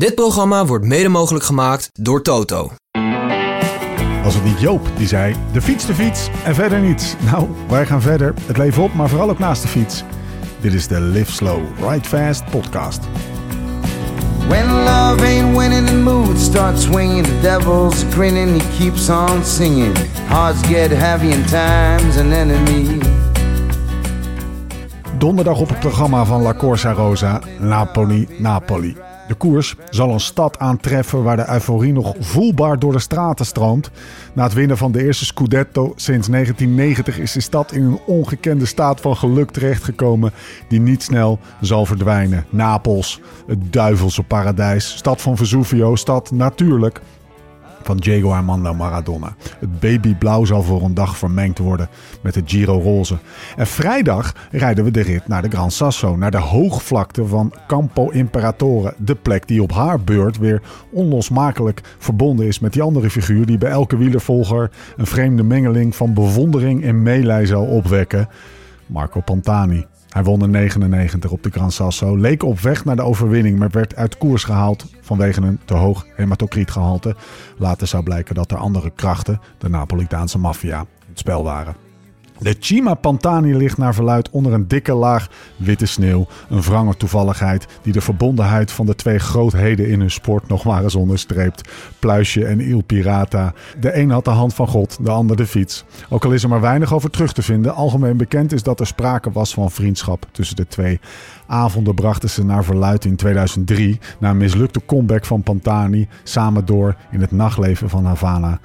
Dit programma wordt mede mogelijk gemaakt door Toto. Was het niet Joop die zei: de fiets, de fiets en verder niets? Nou, wij gaan verder. Het leven op, maar vooral ook naast de fiets. Dit is de Live Slow, Ride Fast podcast. When love ain't winning, the mood starts swinging. The devil's grinning, he keeps on singing. Hearts get heavy and time's an enemy. Donderdag op het programma van La Corsa Rosa, Napoli, Napoli. De koers zal een stad aantreffen waar de euforie nog voelbaar door de straten stroomt. Na het winnen van de eerste Scudetto sinds 1990 is de stad in een ongekende staat van geluk terechtgekomen die niet snel zal verdwijnen. Napels, het duivelse paradijs, stad van Vesuvio, stad natuurlijk van Diego Armando Maradona. Het babyblauw zal voor een dag vermengd worden met het Giro Roze. En vrijdag rijden we de rit naar de Gran Sasso, naar de hoogvlakte van Campo Imperatore. De plek die op haar beurt weer onlosmakelijk verbonden is met die andere figuur die bij elke wielervolger een vreemde mengeling van bewondering en meelij zal opwekken. Marco Pantani. Hij won in 99 op de Gran Sasso, leek op weg naar de overwinning, maar werd uit koers gehaald vanwege een te hoog hematocrietgehalte. Later zou blijken dat er andere krachten, de Napolitaanse maffia, in het spel waren. De Cima Pantani ligt naar verluid onder een dikke laag witte sneeuw. Een wrange toevalligheid die de verbondenheid van de twee grootheden in hun sport nog maar eens onderstreept. Pluisje en Il Pirata. De een had de hand van God, de ander de fiets. Ook al is er maar weinig over terug te vinden, algemeen bekend is dat er sprake was van vriendschap tussen de twee. Avonden brachten ze naar verluid in 2003, na een mislukte comeback van Pantani, samen door in het nachtleven van Havana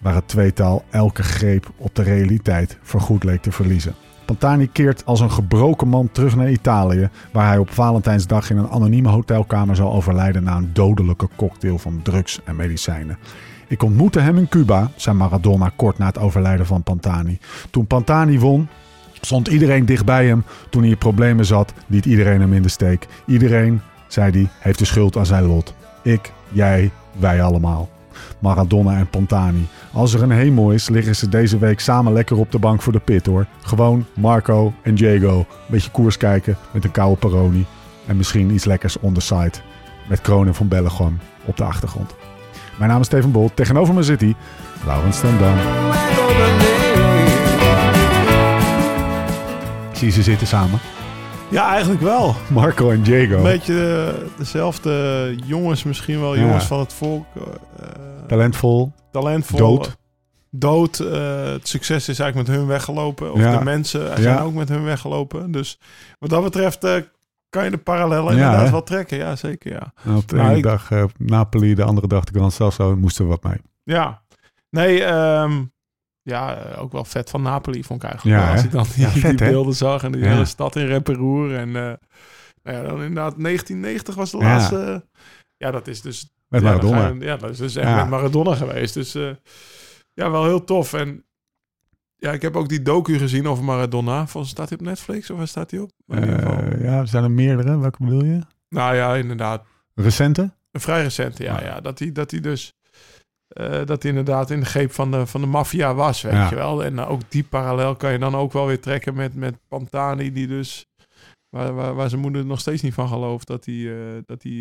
waar het tweetal elke greep op de realiteit voorgoed leek te verliezen. Pantani keert als een gebroken man terug naar Italië, waar hij op Valentijnsdag in een anonieme hotelkamer zal overlijden na een dodelijke cocktail van drugs en medicijnen. Ik ontmoette hem in Cuba, zei Maradona kort na het overlijden van Pantani. Toen Pantani won, stond iedereen dicht bij hem. Toen hij in problemen zat, liet iedereen hem in de steek. Iedereen, zei hij, heeft de schuld aan zijn lot. Ik, jij, wij allemaal. Maradona en Pantani. Als er een hemel is, liggen ze deze week samen lekker op de bank voor de pit hoor. Gewoon Marco en Diego. Beetje koers kijken met een koude Peroni. En misschien iets lekkers on the side. Met Kronen van Bellegem op de achtergrond. Mijn naam is Steven Bolt. Tegenover me zit hij, Laurens Stendam. Ik zie ze zitten samen. Ja, eigenlijk wel. Marco en Diego. Een beetje eh, dezelfde jongens, misschien wel Ja. jongens van het volk. eh, Talentvol. talentvol. Dood. Dood. eh, het succes is eigenlijk met hun weggelopen. Of Ja. de mensen zijn Ja. ook met hun weggelopen. Dus wat dat betreft kan je de parallellen inderdaad hè? wel trekken. Ja, zeker ja. En op de Nou, ene ik- dag Napoli, de andere dag de Gran Sasso. Moesten we wat mee. Ja. Nee, ehm, ja, eh, ook wel vet van Napoli vond ik eigenlijk. Ja. Als ik dan die, Ja, vet, die hè? beelden zag en die hele stad in rep en roer. En eh, nou ja, dan inderdaad 1990 was de laatste. Ja, dat is dus Met Maradona. je- ja, dat is dus echt met Maradona geweest. Dus eh, ja, wel heel tof. En ja, ik heb ook die docu gezien over Maradona. Volgens staat hij op Netflix of waar staat hij op? Eh, ja, er zijn er meerdere. Welke bedoel je? Nou ja, inderdaad. Recente? Een vrij recente, ja. ja. Dat hij dat hij dus... eh, dat hij inderdaad in de greep van de, van de maffia was, weet Ja. je wel. En eh, ook die parallel kan je dan ook wel weer trekken met, met Pantani, die dus... Waar, waar, waar zijn moeder nog steeds niet van gelooft dat hij, eh, dat hij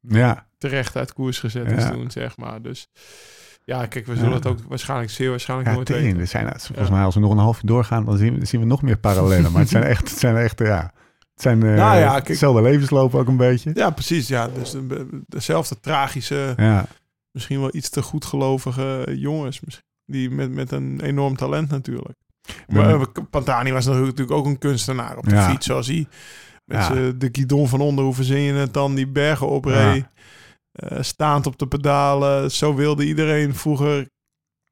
Ja. terecht uit koers gezet is toen, zeg maar. Dus ja, kijk, we zullen het ook waarschijnlijk zeer waarschijnlijk Ja, nooit tering. weten. Er zijn, volgens mij, als we nog een half uur doorgaan, dan zien we, zien we nog meer parallellen. maar het zijn echt, het zijn echt, ja. Het zijn Nou ja, kijk- hetzelfde levensloop ook een beetje. Ja, precies. Ja, dus de- dezelfde tragische, Ja, misschien wel iets te goedgelovige jongens. misschien, Die met, met een enorm talent natuurlijk. Maar Pantani was natuurlijk ook een kunstenaar op de Ja. fiets, zoals hij. Met Ja. z'n- de guidon van onder, hoe verzin je het dan, die bergen opreed. eh, staand op de pedalen. Zo wilde iedereen vroeger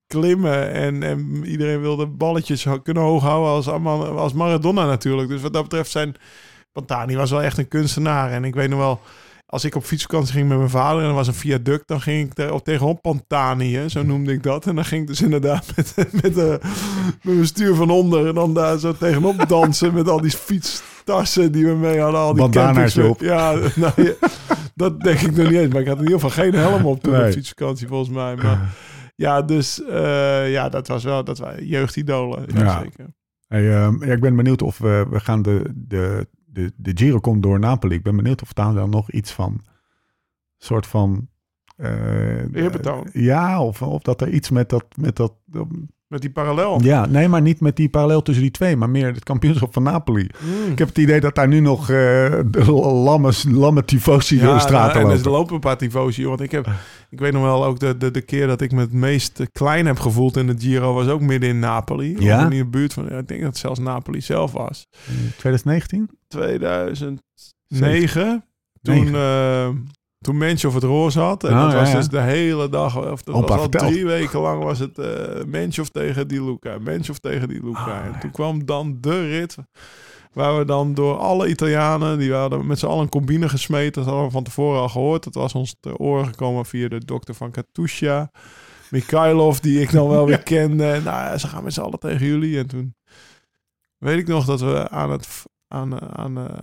klimmen. En, en iedereen wilde balletjes kunnen hoog houden als, als Maradona natuurlijk. Dus wat dat betreft zijn... Pantani was wel echt een kunstenaar. En ik weet nog wel... Als ik op fietsvakantie ging met mijn vader en er was een viaduct, dan ging ik er tegenop Pantani, hè, zo noemde ik dat. En dan ging ik dus inderdaad met, met, eh, met mijn stuur van onder en dan daar zo tegenop dansen met al die fietstassen die we mee hadden. Al die campings- op. Ja, nou, ja, dat denk ik nog niet eens. Maar ik had in ieder geval geen helm op toen Nee. op fietsvakantie volgens mij. Maar ja, dus eh, ja, dat was wel dat waren jeugdidolen. Ja, Ja. zeker. Hey, ehm, ja, ik ben benieuwd of we, we gaan de, de, de, de Giro komt door Napoli. Ik ben benieuwd of daar dan nog iets van soort van... eh, Eerbetoon. ja, of, of dat er iets met dat, met dat... Met die parallel. Ja, nee, maar niet met die parallel tussen die twee, maar meer het kampioenschap van Napoli. Mm. Ik heb het idee dat daar nu nog eh, de lamme, lamme tifosi door de straten nou, en lopen. er lopen een paar tifosi. Want ik, heb, ik weet nog wel ook de, de, de keer dat ik me het meest klein heb gevoeld in de Giro... was ook midden in Napoli. Ja? In de buurt van... ja, ik denk dat het zelfs Napoli zelf was. 2019? 2009. Toen, Negen. Toen Mensch het roze had. En Oh, dat ja, was dus de hele dag. Of dat was al drie weken lang was het eh Mensch tegen Di Luca. Mensch tegen Di Luca. Ah, en toen kwam dan de rit. Waar we dan door alle Italianen, die hadden met z'n allen een combine gesmeten. Dat hadden we van tevoren al gehoord. Dat was ons te oren gekomen via de dokter van Katusha. Mikhailov, die ik dan wel weer kende. En nou ja, ze gaan met z'n allen tegen jullie. En toen weet ik nog dat we aan het aan, eh, aan, eh,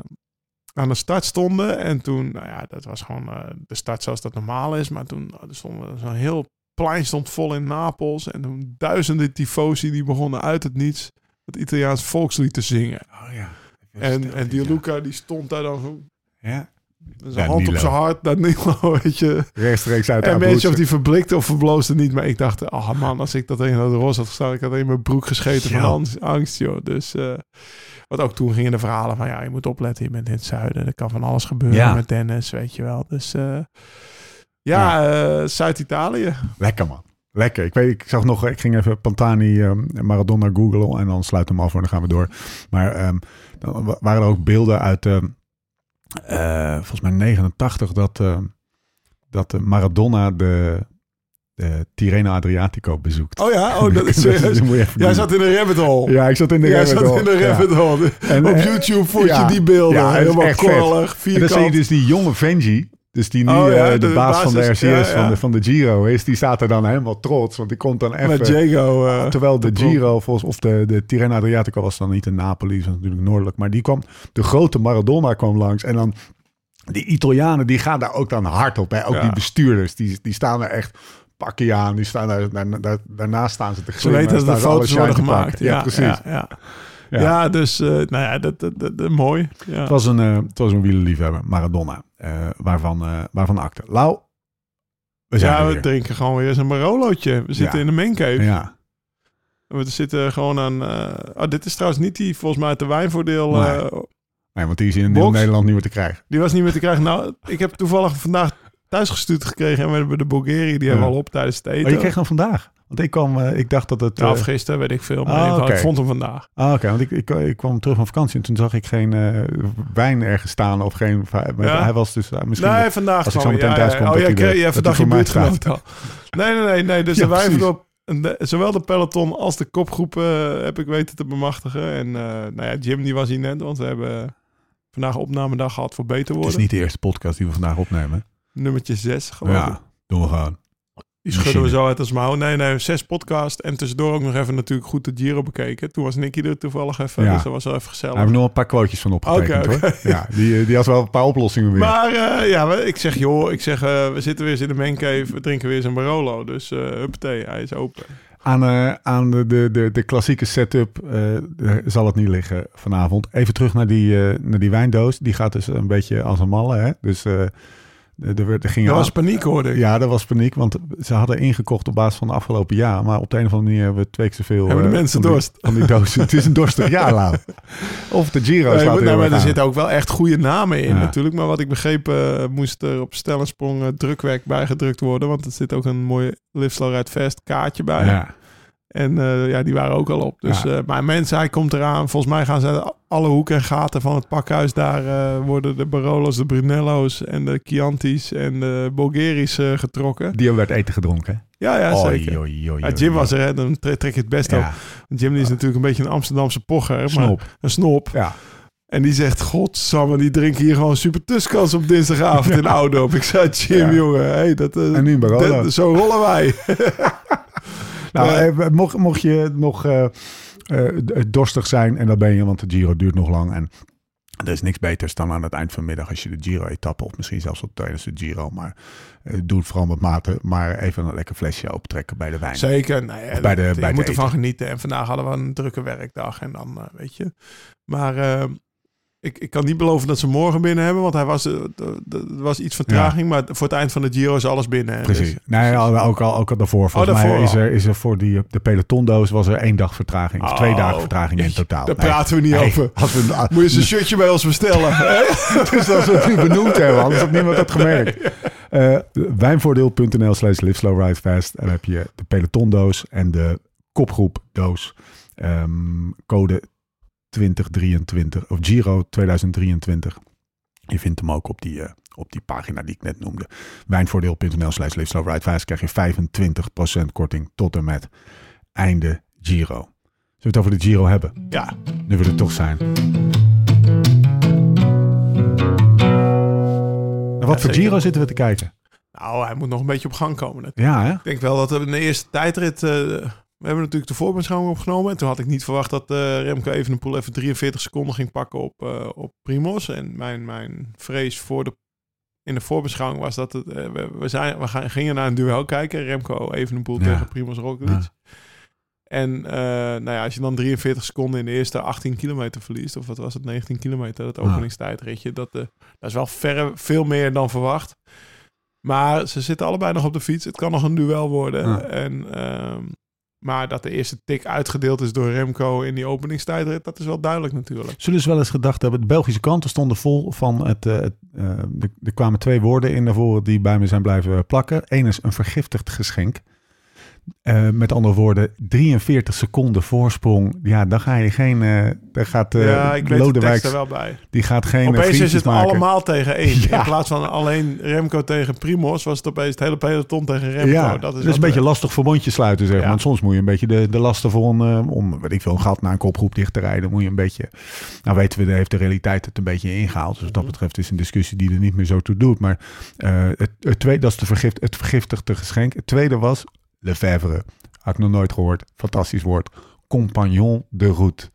aan de start stonden. En toen, nou ja, dat was gewoon eh, de start zoals dat normaal is. Maar toen uh, stonden we zo'n heel plein stond vol in Napels. En toen duizenden tifosi die begonnen uit het niets het Italiaans volkslied te zingen. Oh ja. En, en die Luca die stond daar dan zo, Ja. met zijn Ja, hand op zijn hart. Dat Nilo, weet je. Rechtstreeks uit En mensen of Abruzzo. die verblikte of verbloosde niet. Maar ik dacht, ah man, als ik dat in dat roze had gestaan, ik had in mijn broek gescheten Ja. van angst, joh. Dus, eh, wat ook toen gingen de verhalen van, ja, je moet opletten, je bent in het zuiden. Er kan van alles gebeuren Ja. met Dennis, weet je wel. Dus eh, ja, eh, Zuid-Italië. Lekker man. Lekker. Ik, weet, ik zag nog, ik ging even Pantani ehm, Maradona googlen en dan sluit hem af en dan gaan we door. Maar ehm, dan wa- waren er ook beelden uit, ehm, eh, volgens mij 89, dat, dat Maradona de, de Tirreno Adriatico bezoekt. Oh ja, oh, dat is serieus. Jij zat in de rabbit hole. Ja, ik zat in de Jij rabbit zat hole. in de Ja. rabbit hole. En, Op eh, YouTube vond je die beelden. Ja, helemaal korrelig, En dan zie je vierkant. dus die jonge Venji, dus die nu Oh ja, eh, de, de baas van de RCS ja, Van, de, van de Giro is, die staat er dan helemaal trots, want die komt dan even... Terwijl de Giro, volgens, of de, de Tirreno Adriatico was dan niet in Napoli, dat is natuurlijk noordelijk. Maar die kwam, de grote Maradona kwam langs. En dan, die Italianen, die gaan daar ook dan hard op. Hè? Ook die bestuurders, die, die staan er echt pakken aan. Die staan daar, daar, daar- daarnaast staan ze te Ze glimmen. weten dat er ze alle foto's worden gemaakt. Ja, precies. Ja, ja. Dus eh, nou ja, dat, dat, dat, dat- mooi. Het was een, eh het was een wielerliefhebber, Maradona, eh, waarvan, waarvan acte. Lau, we zijn ja, we weer. drinken gewoon weer eens een Barolootje. We zitten in de maincave. Ja, We zitten gewoon aan... oh, dit is trouwens niet die, volgens mij, uit de wijnvoordeel. Nee. nee, want die is in Box. Nederland niet meer te krijgen. die was niet meer te krijgen. Nou, ik heb toevallig vandaag thuis gestuurd gekregen. En we hebben de Bulgari, die hebben we al op tijdens het eten. Maar je kreeg hem vandaag. Want ik kwam, eh, ik dacht dat het... Nou, eh, of gisteren, weet ik veel. Maar Ah, ik vond hem vandaag. Ah, oké. Want ik, ik, ik kwam terug van vakantie en toen zag ik geen eh, wijn ergens staan of geen... Maar Ja. Hij was dus eh, misschien... Nee, vandaag als ik zo meteen thuis kom, Oh, dat ja, hij ja, vandaag je buurtgenoot al. Nee, nee, nee. nee dus Ja, de wijven precies. op... en de- zowel de peloton als de kopgroep eh, heb ik weten te bemachtigen. En nou ja, Jim die was hier net, want we hebben vandaag opnamedag gehad voor beter het worden. is niet de eerste podcast die we vandaag opnemen. Nummertje 6 geloof ik. Ja, doen we gewoon. Die schudden we zo uit als mouw. Nee, nee, zes podcast. En tussendoor ook nog even natuurlijk goed de Giro bekeken. Toen was Nicky er toevallig even, Ja. dus dat was wel even Daar gezellig. hebben we nog een paar quotejes van opgetekend hoor. Ja, die, eh, die had wel een paar oplossingen weer. Maar eh, ja, ik zeg joh, ik zeg eh, we zitten weer eens in de mancave, we drinken weer eens een Barolo. Dus eh huppatee, hij is open. Aan, eh, aan de, de, de, de klassieke setup zal het niet liggen vanavond. Even terug naar die, naar die wijndoos. Die gaat dus een beetje als een malle. Hè? Dus er, werd- er ging Er was paniek hoorde ik. Ja, er was paniek, want ze hadden ingekocht op basis van de afgelopen jaar. Maar op de een of andere manier hebben we twee keer zoveel... Hebben de eh, mensen van die- dorst? Van die dozen. het is een dorstig jaar, Lau. Of de Giro Nee, er nou, maar er zitten ook wel echt goede namen in Ja. natuurlijk. Maar wat ik begreep, eh, moest er op stel en sprong eh, drukwerk bijgedrukt worden. Want er zit ook een mooi Live Slow Ride Fast kaartje bij. Ja. En eh, ja, die waren ook al op. Dus, Ja. eh, maar mensen, hij komt eraan. Volgens mij gaan ze alle hoeken en gaten van het pakhuis. Daar eh, worden de Barolo's, de Brunello's en de Chianti's en de Bulgari's getrokken. Die werd eten gedronken. Ja, ja, zeker. oei, oei, Ja, Jim was er, hè, dan tre- trek je het best op. Ja, Jim die is natuurlijk een beetje een Amsterdamse pocher, maar een snop. Ja. En die zegt, godsamme, die drinken hier gewoon super tuskans op dinsdagavond in Oudorp. Ik zei, Jim, jongen, hey, dat, En nu dat- zo rollen wij. Nou, eh, mocht, mocht je nog eh, eh, dorstig zijn, en dat ben je, want de Giro duurt nog lang. En er is niks beters dan aan het eind van de middag als je de Giro-etappe, of misschien zelfs op tijdens de Giro, maar eh, doe het vooral met mate, maar even een lekker flesje optrekken bij de wijn. Zeker. Nou ja, bij de- dat- bij je het moet ervan eten. genieten. En vandaag hadden we een drukke werkdag. En dan, weet je. Maar eh, ik, ik kan niet beloven dat ze morgen binnen hebben, want hij was, eh, er was iets vertraging. Maar voor het eind van de Giro is alles binnen. Precies. Dus- Nee, ook al, ook al daarvoor. Volgens daarvoor mij is er, is er voor die, de pelotondoos was er één dag vertraging. Of twee Oh, dagen vertraging in totaal. daar Nee. praten we niet Nee, over. We, Moet je eens een shirtje bij ons bestellen. dus als we het niet benoemd hebben, anders had niemand dat gemerkt. Eh, wijnvoordeel.nl slash live slow ride fast. En dan heb je de pelotondoos en de kopgroepdoos. Ehm, code 2023 of Giro 2023. Je vindt hem ook op die, eh, op die pagina die ik net noemde. Wijnvoordeel.nl slash fast. Krijg je 25% korting tot en met einde Giro. Zullen we het over de Giro hebben? Ja, Nu we er toch zijn. Naar wat voor. Giro zitten we te kijken? nou, hij moet nog een beetje op gang komen. natuurlijk. Ja, hè? Ik denk wel dat we in de eerste tijdrit... eh, we hebben natuurlijk de voorbeschouwing opgenomen. En toen had ik niet verwacht dat eh, Remco Evenepoel even 43 seconden ging pakken op, eh op Primos. En mijn, mijn vrees voor de, in de voorbeschouwing was dat het, eh, we, we, zijn, we gaan, gingen naar een duel kijken. Remco Evenepoel Ja. tegen Primoz Roglic. En nou ja, als je dan 43 seconden in de eerste 18 kilometer verliest, of wat was het, 19 kilometer, dat openingstijdritje, dat, dat is wel verre, veel meer dan verwacht. Maar ze zitten allebei nog op de fiets. Het kan nog een duel worden. Ja. En, ehm, maar dat de eerste tik uitgedeeld is door Remco in die openingstijdrit, dat is wel duidelijk natuurlijk. Zullen ze wel eens gedacht hebben, de Belgische kanten stonden vol van het... eh, eh, er kwamen twee woorden in naar voren die bij me zijn blijven plakken. Eén is een vergiftigd geschenk. Eh, met andere woorden, 43 seconden voorsprong. Ja, dan ga je geen... eh daar gaat eh ja, ik er wel bij. die gaat geen Opeens is het maken. allemaal tegen één. Ja. In plaats van alleen Remco tegen Primos, was het opeens het hele peloton tegen Remco. Ja, dat is, is een beetje lastig verbondje sluiten, zeg maar. Want soms moet je een beetje de, de lasten voor een, om, weet ik veel, een gat naar een kopgroep dicht te rijden, moet je een beetje, nou weten we, daar heeft de realiteit het een beetje ingehaald. Dus wat dat Mhm. betreft is een discussie die er niet meer zo toe doet. Maar het, het tweede, dat is de vergift, het vergiftigde geschenk. Het tweede was Lefebvre. Had ik nog nooit gehoord. Fantastisch woord. Compagnon de route.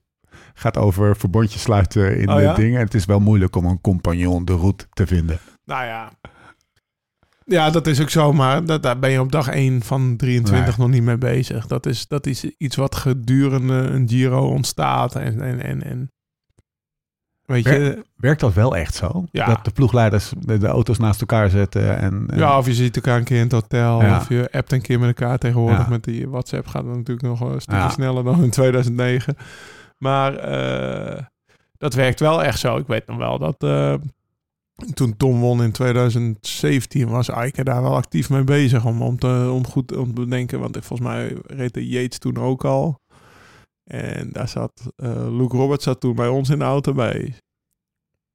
Gaat over verbondjes sluiten in Oh de ja? dingen. Het is wel moeilijk om een compagnon de route te vinden. Nou ja. Ja, dat is ook zo, maar dat, daar ben je op dag 1 van 23 nog niet mee bezig. Dat is, dat is iets wat gedurende een Giro ontstaat. En, en, en, en weet je, Werkt dat wel echt zo? Ja. Dat de ploegleiders de, de auto's naast elkaar zetten en... en- ja, of je ziet elkaar een keer in het hotel, Ja. of je appt een keer met elkaar tegenwoordig. Ja. Met die WhatsApp gaat het natuurlijk nog een stukje sneller dan in 2009. Maar eh, dat werkt wel echt zo. Ik weet nog wel dat eh, toen Tom won in 2017 was Eike daar wel actief mee bezig om, om, te, om goed om te bedenken. Want volgens mij reed de Yates toen ook al. En daar zat eh, Luke Roberts zat toen bij ons in de auto bij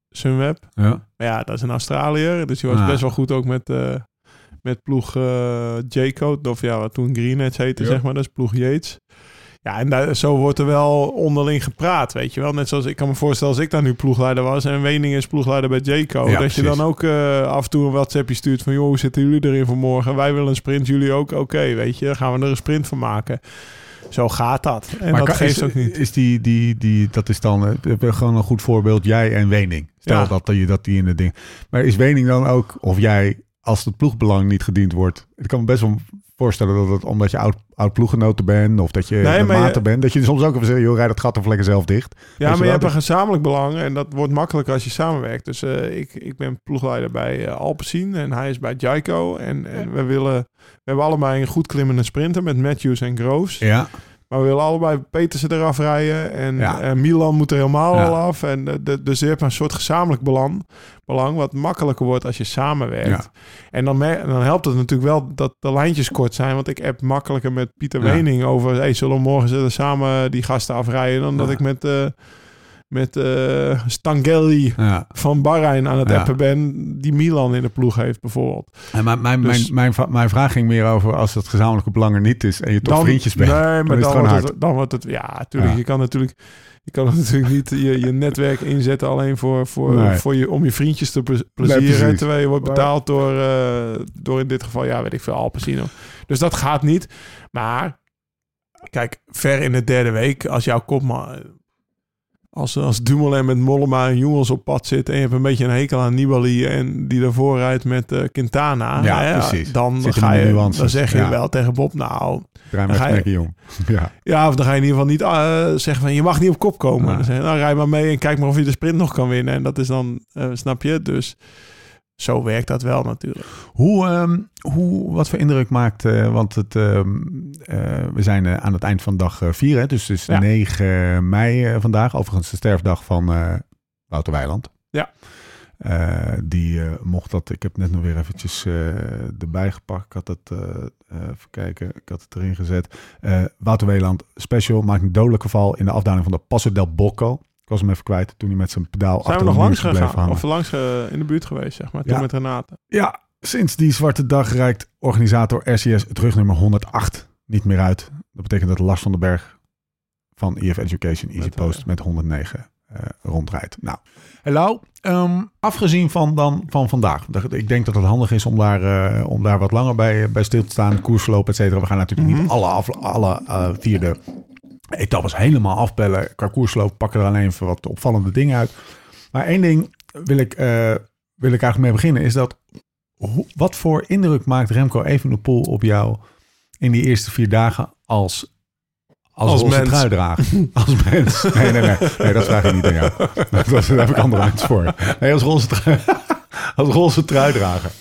Sunweb. Ja. Maar ja, dat is een Australiër. Dus die was Ah. best wel goed ook met, eh, met ploeg eh J-Code. Of ja, wat toen Green Edge heette, Ja. zeg maar. Dat is ploeg Yates. Ja, en daar, zo wordt er wel onderling gepraat, weet je wel. Net zoals ik kan me voorstellen als ik daar nu ploegleider was... en Wening is ploegleider bij. Ja, dat je dan ook af en toe een WhatsAppje stuurt van... joh, hoe zitten jullie erin voor morgen? Wij willen een sprint, jullie ook? Oké, weet je, dan gaan we er een sprint van maken. Zo gaat dat. En dat geeft is, ook niet. Is die, die, die, dat is dan eh, gewoon een goed voorbeeld, jij en Wening. Stel Ja. dat, je dat die in het ding. Maar is Wening dan ook, of jij, als het ploegbelang niet gediend wordt? Ik kan best wel voorstellen dat het omdat je oud, oud ploeggenoten bent, of dat je Nee, de maar je- maten bent, dat je soms ook even zegt, joh, rijd het gat of lekker zelf dicht. Ja, je maar je hebt dat- een gezamenlijk belang en dat wordt makkelijker als je samenwerkt. Dus eh, ik, ik ben ploegleider bij uh, Alpecin en hij is bij Jaico. En, en we willen, we hebben allebei een goed klimmende sprinter met Matthews en Groves. Ja, Maar we willen allebei Petersen eraf rijden en, Ja. en Milan moet er helemaal Ja. al af. En, de, dus je hebt een soort gezamenlijk belang, belang wat makkelijker wordt als je samenwerkt. Ja. En dan, dan helpt het natuurlijk wel dat de lijntjes kort zijn. Want ik app makkelijker met Pieter. Wening over... Hey, zullen we morgen zullen samen die gasten afrijden... dan dat ik met, eh met Stangelli ja. van Bahrein aan het Ja. appen ben... die Milan in de ploeg heeft bijvoorbeeld. En mijn, mijn, Dus- mijn, mijn, va- mijn vraag ging meer over als het gezamenlijke belang er niet is en je toch Dan- vriendjes bent. Nee, maar dan, wordt het, dan wordt het... Ja, natuurlijk. Ja. Je kan natuurlijk... Je kan natuurlijk niet je, je netwerk inzetten alleen voor, voor, Nee. voor je, om je vriendjes te ple- plezieren. precies. terwijl je wordt betaald door, eh, door in dit geval, ja, weet ik veel, Alpecin. Dus dat gaat niet. Maar kijk, ver in de derde week, als jouw kopman... als, als Dumoulin met Mollema en jongens op pad zit... en je hebt een beetje een hekel aan Nibali... en die daarvoor rijdt met uh, Quintana... Ja, hè, precies. Dan, Zit ga je, nuances, dan zeg je ja. wel tegen Bob... nou, ga je- lekker jong. Ja. ja, of dan ga je in ieder geval niet eh, zeggen van... je mag niet op kop komen. Dan zeg je, nou, rij maar mee en kijk maar of je de sprint nog kan winnen. En dat is dan, eh, snap je? Dus zo werkt dat wel natuurlijk. Hoe, ehm, hoe, wat voor indruk maakt, eh, want het, ehm, eh, we zijn eh, aan het eind van dag 4, hè, dus het is Ja. 9 mei vandaag. Overigens de sterfdag van Wouter Weiland. Ja. Die mocht dat, ik heb net nog weer eventjes erbij gepakt. Ik had het, even kijken, ik had het erin gezet. Wouter Weiland special maakt een dodelijke val in de afdaling van de Passo del Bocco. Was hem even kwijt toen hij met zijn pedaal Zijn we achter nog een langs gegaan? hangen. Of langs eh, in de buurt geweest, zeg maar. Toen Ja. met Renate. Ja, sinds die zwarte dag reikt organisator RCS het rugnummer 108 niet meer uit. Dat betekent dat Lars van den Berg van EF Education Easy Met, eh, Post met 109 eh, rondrijdt. Nou, hallo. Ehm, afgezien van, dan, van vandaag. Dat- Ik denk dat het handig is om daar, eh, om daar wat langer bij, bij stil te staan. Koersverloop, et cetera. We gaan natuurlijk Mhm. niet alle, af, alle eh, vierde etappes helemaal afbellen. Qua koersverloop pakken er alleen even wat opvallende dingen uit. Maar één ding wil ik, eh, wil ik eigenlijk mee beginnen. Is dat wat voor indruk maakt Remco Evenepoel op jou in die eerste vier dagen als als, Als roze mens. truidrager? Als mens. Nee, nee, nee. Nee, dat vraag ik niet aan jou. Dat, dat, daar heb ik andere uit voor. Nee, als roze, trui, als roze truidrager.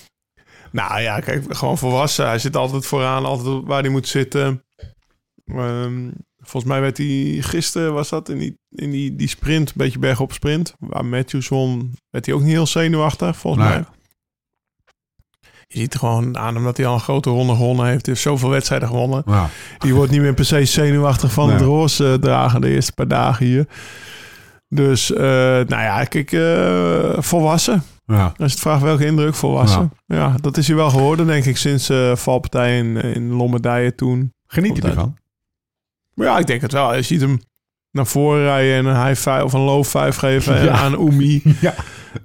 Nou ja, kijk, gewoon volwassen. Hij zit altijd vooraan, altijd waar hij moet zitten. Ehm, volgens mij werd hij gisteren, was dat, in die, in die, die sprint, een beetje bergop sprint. Waar Matthews won, werd hij ook niet heel zenuwachtig, volgens Nee. mij. Je ziet gewoon aan hem dat hij al een grote ronde gewonnen heeft. Hij heeft zoveel wedstrijden gewonnen. Nou, Die wordt niet meer per se zenuwachtig van Nee. het roze dragen de eerste paar dagen hier. Dus, eh, nou ja, kijk, eh, volwassen. ja. Als je het vraagt welke indruk, volwassen. Ja. dat is hij wel geworden, denk ik, sinds eh valpartij in, in Lombardije toen. Geniet je ervan? Maar ja, ik denk het wel. Je ziet hem naar voren rijden en een high five of een low five geven Ja. aan Oemi. Ja.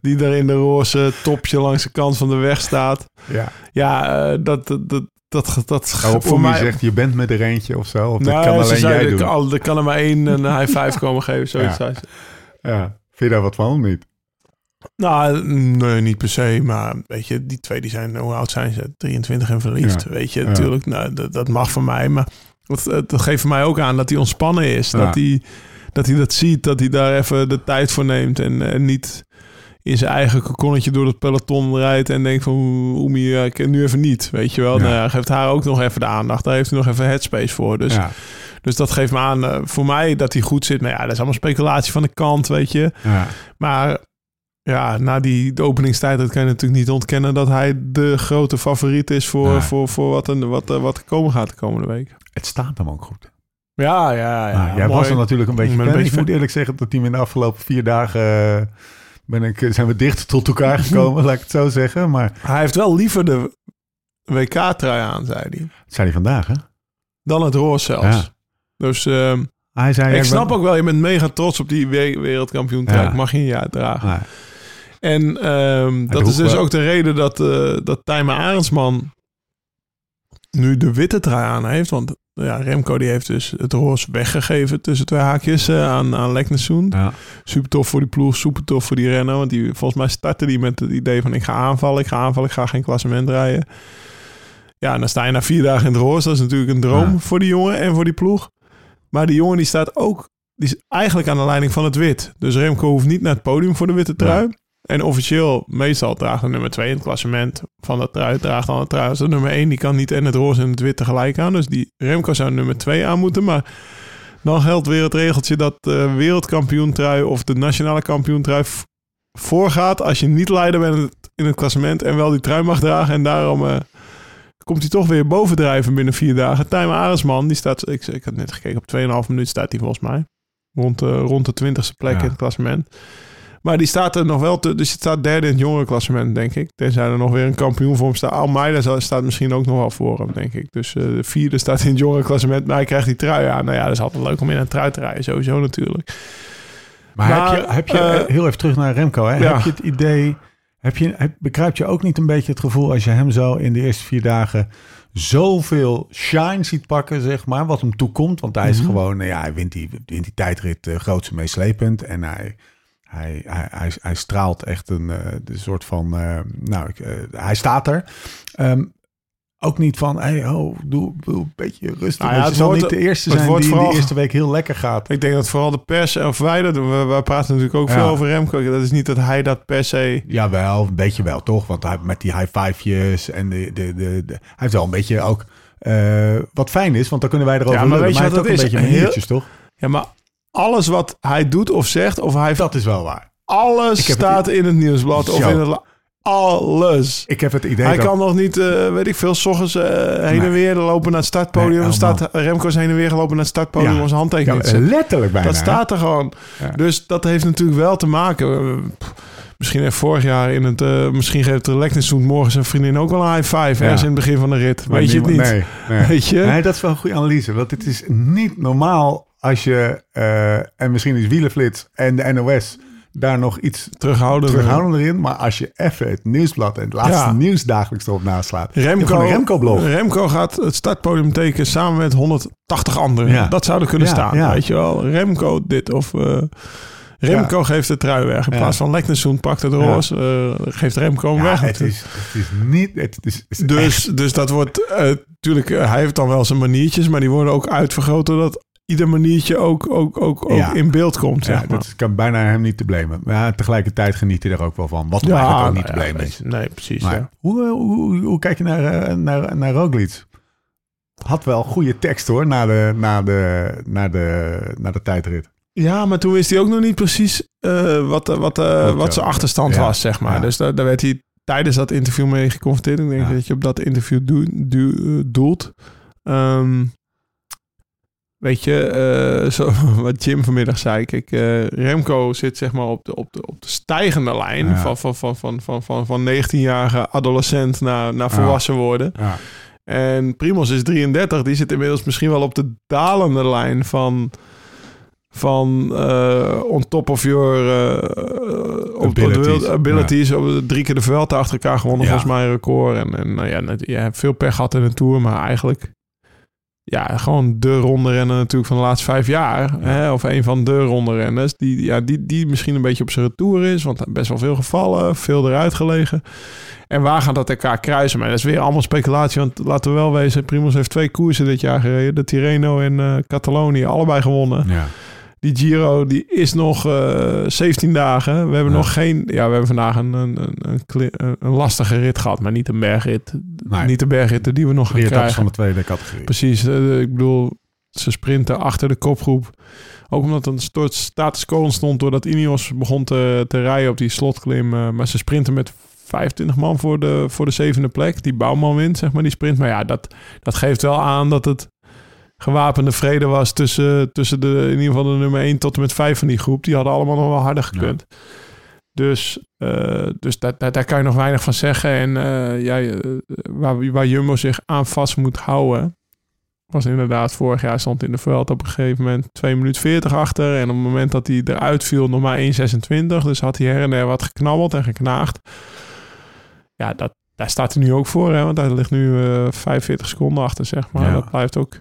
Die daar in de roze topje langs de kant van de weg staat. Ja. Ja, eh, dat, dat, dat, dat, dat Waarop voor mij... zegt, je bent met er eentje of zo. Of dat Nou, kan alleen zei, jij doen. Kan, er kan er maar één een high five komen geven, zoiets Ja. Ja. Vind je daar wat van of niet? Nou, nee, niet per se. Maar weet je, die twee die zijn, hoe oud zijn ze? 23 en verliefd. Ja. Weet je, natuurlijk, nou, dat, dat mag van mij. Maar dat, dat geeft mij ook aan dat hij ontspannen is. Ja. Dat, hij, dat hij dat ziet, dat hij daar even de tijd voor neemt. En, en niet in zijn eigen kokonnetje door het peloton rijdt en denkt van, Oemi, ik nu even niet. Weet je wel, Ja. nou, geeft haar ook nog even de aandacht. Daar heeft hij nog even headspace voor. Dus, ja. dus dat geeft me aan, eh, voor mij, dat hij goed zit. Maar ja, dat is allemaal speculatie van de kant, weet je. Ja. Maar ja, na die de openingstijd dat kan je natuurlijk niet ontkennen dat hij de grote favoriet is voor, Ja. voor, voor wat, er, wat, er- wat er komen gaat de komende week. Het staat hem ook goed. Ja, ja, ja. Nou, jij mooi. was er natuurlijk een beetje Ik ben een Ik beetje moet eerlijk zeggen dat hij in de afgelopen vier dagen... eh, ben ik, zijn we dichter tot elkaar gekomen, laat ik het zo zeggen. Maar Hij heeft wel liever de WK-trui aan, zei hij. dat zei hij vandaag, hè? Dan het roze zelfs. Ja. Dus ehm, Hij zei... ik snap ben- ook wel, je bent mega trots op die we- wereldkampioen-trui. Ja. Mag je een jaar dragen. En ehm, dat is dus wel- ook de reden dat, eh dat Tijmen Arendsman nu de witte trui aan heeft. Want ja, Remco die heeft dus het roze weggegeven tussen twee haakjes eh, aan, aan Leknessoen. Ja. Super tof voor die ploeg, super tof voor die renner. Want die, volgens mij startte die met het idee van ik ga aanvallen, ik ga aanvallen, ik ga geen klassement rijden. Ja, en dan sta je na vier dagen in het roze. Dat is natuurlijk een droom Ja. voor die jongen en voor die ploeg. Maar die jongen die staat ook, die is eigenlijk aan de leiding van het wit. Dus Remco hoeft niet naar het podium voor de witte trui. En officieel, meestal draagt de nummer 2 in het klassement van dat trui, draagt dan het trui. De nummer 1 die kan niet en het roze en het wit tegelijk aan. Dus die Remco zou nummer 2 aan moeten. Maar dan geldt weer het regeltje dat de wereldkampioentrui of de nationale kampioentrui voorgaat als je niet leider bent in het- klassement en wel die trui mag dragen. En daarom eh, komt hij toch weer bovendrijven binnen vier dagen. Tijmen Aresman, die staat, ik, ik had net gekeken, op 2,5 minuut staat hij volgens mij. Rond, de rond de twintigste plek Ja. in het klassement. Maar die staat er nog wel, te, dus het staat derde in het jongerenklassement, denk ik. Tenzij er nog weer een kampioen voor hem staat. Almeida staat misschien ook nog wel voor hem, denk ik. Dus eh, de vierde staat in het jongerenklassement, maar hij krijgt die trui aan. Nou ja, dat is altijd leuk om in een trui te rijden, sowieso natuurlijk. Maar, Maar, heb je, heb je eh, heel even terug naar Remco, hè? ja. Heb je het idee, Heb je, heb, begrijpt je ook niet een beetje het gevoel als je hem zo in de eerste vier dagen zoveel shine ziet pakken, zeg maar, wat hem toekomt? Want hij is Mhm. gewoon, nou ja, hij wint die, wint die tijdrit uh, grootste meeslepend en hij, hij, hij, hij, hij straalt echt een, de soort van, uh, nou, ik, hij staat er. Um, ook niet van, hey, oh, doe, doe een beetje rustig. Nou ja, het zal niet de eerste zijn die vooral, de eerste week heel lekker gaat. Ik denk dat vooral de pers, of wij dat we, we praten natuurlijk ook ja. veel over Remco. Dat is niet dat hij dat per se... Ja, wel, een beetje wel, toch? Want hij met die high fivejes en de, de, de, de, hij heeft wel een beetje ook... Uh, wat fijn is, want dan kunnen wij erover ja, maar lullen. weet je maar wat ook dat een is? beetje maniertjes, toch? Ja, maar alles wat hij doet of zegt, of hij... Dat is wel waar. Alles staat het, in het nieuwsblad of in het... Alles. Ik heb het idee Hij dat... kan nog niet, uh, weet ik veel, s ochtends uh, heen en weer lopen naar het startpodium. Nee, staat Remco is heen en weer gelopen naar het startpodium ja. om zijn handtekening te ja. Letterlijk bijna. Dat staat er gewoon. Ja. Dus dat heeft natuurlijk wel te maken. Pff, misschien heeft vorig jaar in het... Uh, misschien geeft de Leknessoen morgen zijn vriendin ook wel een high five. Ergens in het begin van de rit. Maar Weet je het niet? Nee, nee. Weet je? Nee, dat is wel een goede analyse. Want het is niet normaal als je... en misschien is Wielenflits en de NOS daar nog iets terughoudender, terughoudender in. Maar als je even het nieuwsblad en het laatste ja. nieuws dagelijks erop naslaat. Remco, Remco-blog. Remco gaat het startpodium tekenen samen met 180 anderen. Ja. Dat zou er kunnen ja, staan, ja. weet je wel. Remco dit of... Uh, Remco geeft de trui weg. In plaats van Leknessoen pakt het roze, uh, geeft Remco hem weg. Het is, het is niet... Het is, het is dus, dus dat wordt... Natuurlijk, uh, hij heeft dan wel zijn maniertjes, maar die worden ook uitvergroot dat ieder maniertje ook, ook, ook, ook Ja. in beeld komt. Zeg Ja, maar. dat kan bijna hem niet te blamen. Maar ja, tegelijkertijd geniet hij er ook wel van. Wat hem eigenlijk ook niet te ja, blamen is. Nee, precies. Maar ja. hoe, eh, hoe, hoe, hoe kijk je naar, eh, naar, naar Roglic? Had wel goede tekst hoor, na de, na de, na de, na de tijdrit. Ja, maar toen wist hij ook nog niet precies eh, wat, wat, uh, wat zijn achterstand Ja, was, zeg maar. ja. Dus daar, daar werd hij tijdens dat interview mee geconfronteerd. Ik denk Ja. dat je op dat interview doe, doe- doelt. Ehm, weet je, eh, zo, wat Jim vanmiddag zei. Kijk, eh, Remco zit zeg maar op de, op de, op de stijgende lijn Ja. van, van, van, van, van, van, van 19-jarige adolescent naar, naar volwassen worden. Ja. En Primos is 33, die zit inmiddels misschien wel op de dalende lijn van, van eh, on top of your de Abilities. abilities. Op de drie keer de Vuelta achter elkaar gewonnen, Ja. volgens mij een record. En, en nou ja, je hebt veel pech gehad in de Tour, maar eigenlijk... Ja, gewoon de ronde rennen natuurlijk van de laatste vijf jaar. Hè? Of een van de ronde renners. Die, ja, die, die misschien een beetje op zijn retour is. Want best wel veel gevallen. Veel eruit gelegen. En waar gaat dat elkaar kruisen? Maar dat is weer allemaal speculatie. Want laten we wel wezen. Primoz heeft twee koersen dit jaar gereden. De Tirreno en eh Catalonië. Allebei gewonnen. Ja. Die Giro die is nog eh 17 dagen. We hebben Ja. nog geen... Ja, we hebben vandaag een, een, een, lastige rit gehad. Maar niet een bergrit. Nee. Niet de bergritten die we nog gaan krijgen. van de tweede categorie. Precies. eh, ik bedoel, ze sprinten achter de kopgroep. Ook omdat een soort status quo ontstond doordat Ineos begon te, te rijden op die slotklim. eh, maar ze sprinten met 25 man voor de, voor de zevende plek. Die Bouwman wint, zeg maar, die sprint. Maar ja, dat, dat geeft wel aan dat het gewapende vrede was tussen, tussen de, in ieder geval de nummer 1 tot en met 5 van die groep. Die hadden allemaal nog wel harder gekund. Dus, eh, dus daar, daar, daar kan je nog weinig van zeggen. En eh, ja, eh, waar, waar Jumbo zich aan vast moet houden, was inderdaad vorig jaar stond in de veld op een gegeven moment 2 minuten 40 achter. En op het moment dat hij eruit viel nog maar 1,26. Dus had hij her en der wat geknabbeld en geknaagd. Ja, dat, daar staat hij nu ook voor. Hè? Want hij ligt nu eh 45 seconden achter, zeg maar. Ja. Dat blijft ook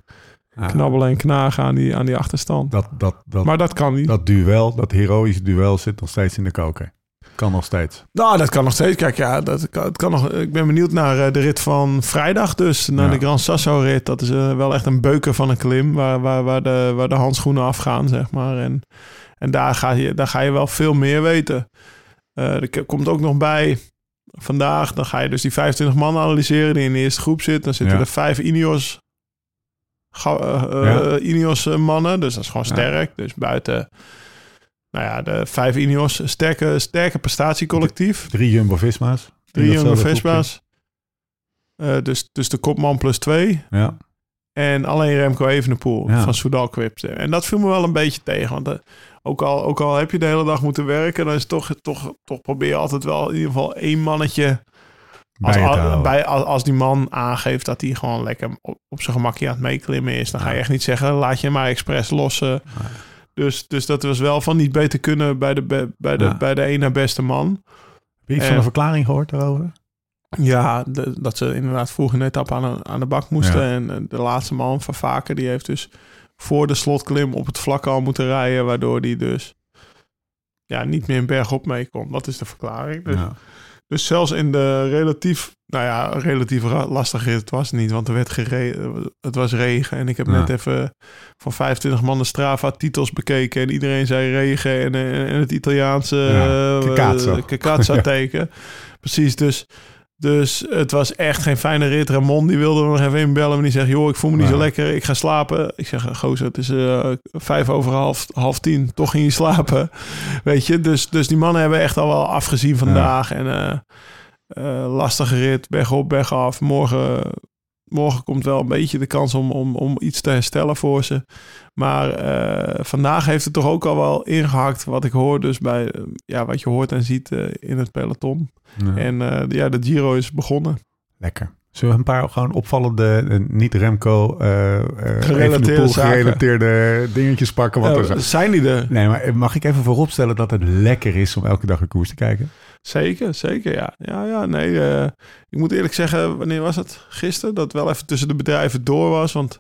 Ja. knabbelen en knagen aan die, aan die achterstand. Dat, dat, dat, maar dat kan niet. dat duel, dat heroïsche duel zit nog steeds in de koker. Kan nog steeds. Nou, dat kan nog steeds. Kijk, ja, dat kan, het kan nog. Ik ben benieuwd naar eh, de rit van vrijdag, dus naar Ja. de Gran Sasso rit. Dat is eh, wel echt een beuken van een klim, waar, waar, waar, de, waar de handschoenen afgaan, zeg maar. En, en daar, ga je, daar ga je wel veel meer weten. Eh, er komt ook nog bij vandaag, dan ga je dus die 25 man analyseren die in de eerste groep zitten. Dan zitten Ja. er vijf Ineos, Ja. eh, Ineos eh, mannen, dus dat is gewoon Ja. sterk. Dus buiten, nou ja, de vijf Ineos, sterke, sterke prestatiecollectief. Drie Jumbo-Visma's. Drie. Eh, dus, dus de kopman plus twee. Ja. En alleen Remco Evenepoel Ja. van Soudal Quipt. En dat viel me wel een beetje tegen. Want eh, ook, al, ook al heb je de hele dag moeten werken... dan is toch, toch, toch probeer je altijd wel in ieder geval één mannetje... Als, Bij als, houden. bij, als, als die man aangeeft dat hij gewoon lekker op, op zijn gemakje aan het meeklimmen is... dan ga je echt niet zeggen, laat je maar expres lossen. Dus, dus dat was wel van niet beter kunnen bij de, bij de, Ja. bij de na beste man. je iets En- van een verklaring gehoord daarover? Ja, de- dat ze inderdaad vroeg in de etappe aan de, aan de bak moesten. En eh, de laatste man van Vaker, die heeft dus voor de slotklim op het vlak al moeten rijden. Waardoor die dus ja, niet meer in bergop mee kon. Dat is de verklaring. Dus, Ja. Dus zelfs in de relatief, nou ja, relatief lastige rit, het was het niet. Want er werd gereden, het was regen. En ik heb Ja. net even van 25 man de Strava titels bekeken. En iedereen zei regen en, en, en het Italiaanse Ja, eh, eh, Kekazzo teken. Precies, dus... Dus het was echt geen fijne rit. Ramon die wilde me nog even inbellen. Maar die zegt, joh, ik voel me niet Ja. zo lekker. Ik ga slapen. Ik zeg, gozer, het is eh, vijf over half, half tien. Toch ging je slapen. Weet je, dus, dus die mannen hebben echt al wel afgezien vandaag. En eh, eh, lastige rit, bergop, bergaf. Morgen, morgen komt wel een beetje de kans om, om, om iets te herstellen voor ze. Maar eh, vandaag heeft het toch ook al wel ingehakt wat ik hoor. Dus bij eh, ja, wat je hoort en ziet eh, in het peloton. Ja. En ja, de Giro is begonnen. Lekker. Zullen we een paar gewoon opvallende, niet Remco, Gerelateerde gerelateerde dingetjes pakken? Want er zijn- zijn die er? Nee, maar mag ik even vooropstellen dat het lekker is om elke dag een koers te kijken? Zeker, zeker, ja. Ja, ja, nee. ik moet eerlijk zeggen, wanneer was het? Gisteren? Dat wel even tussen de bedrijven door was. Want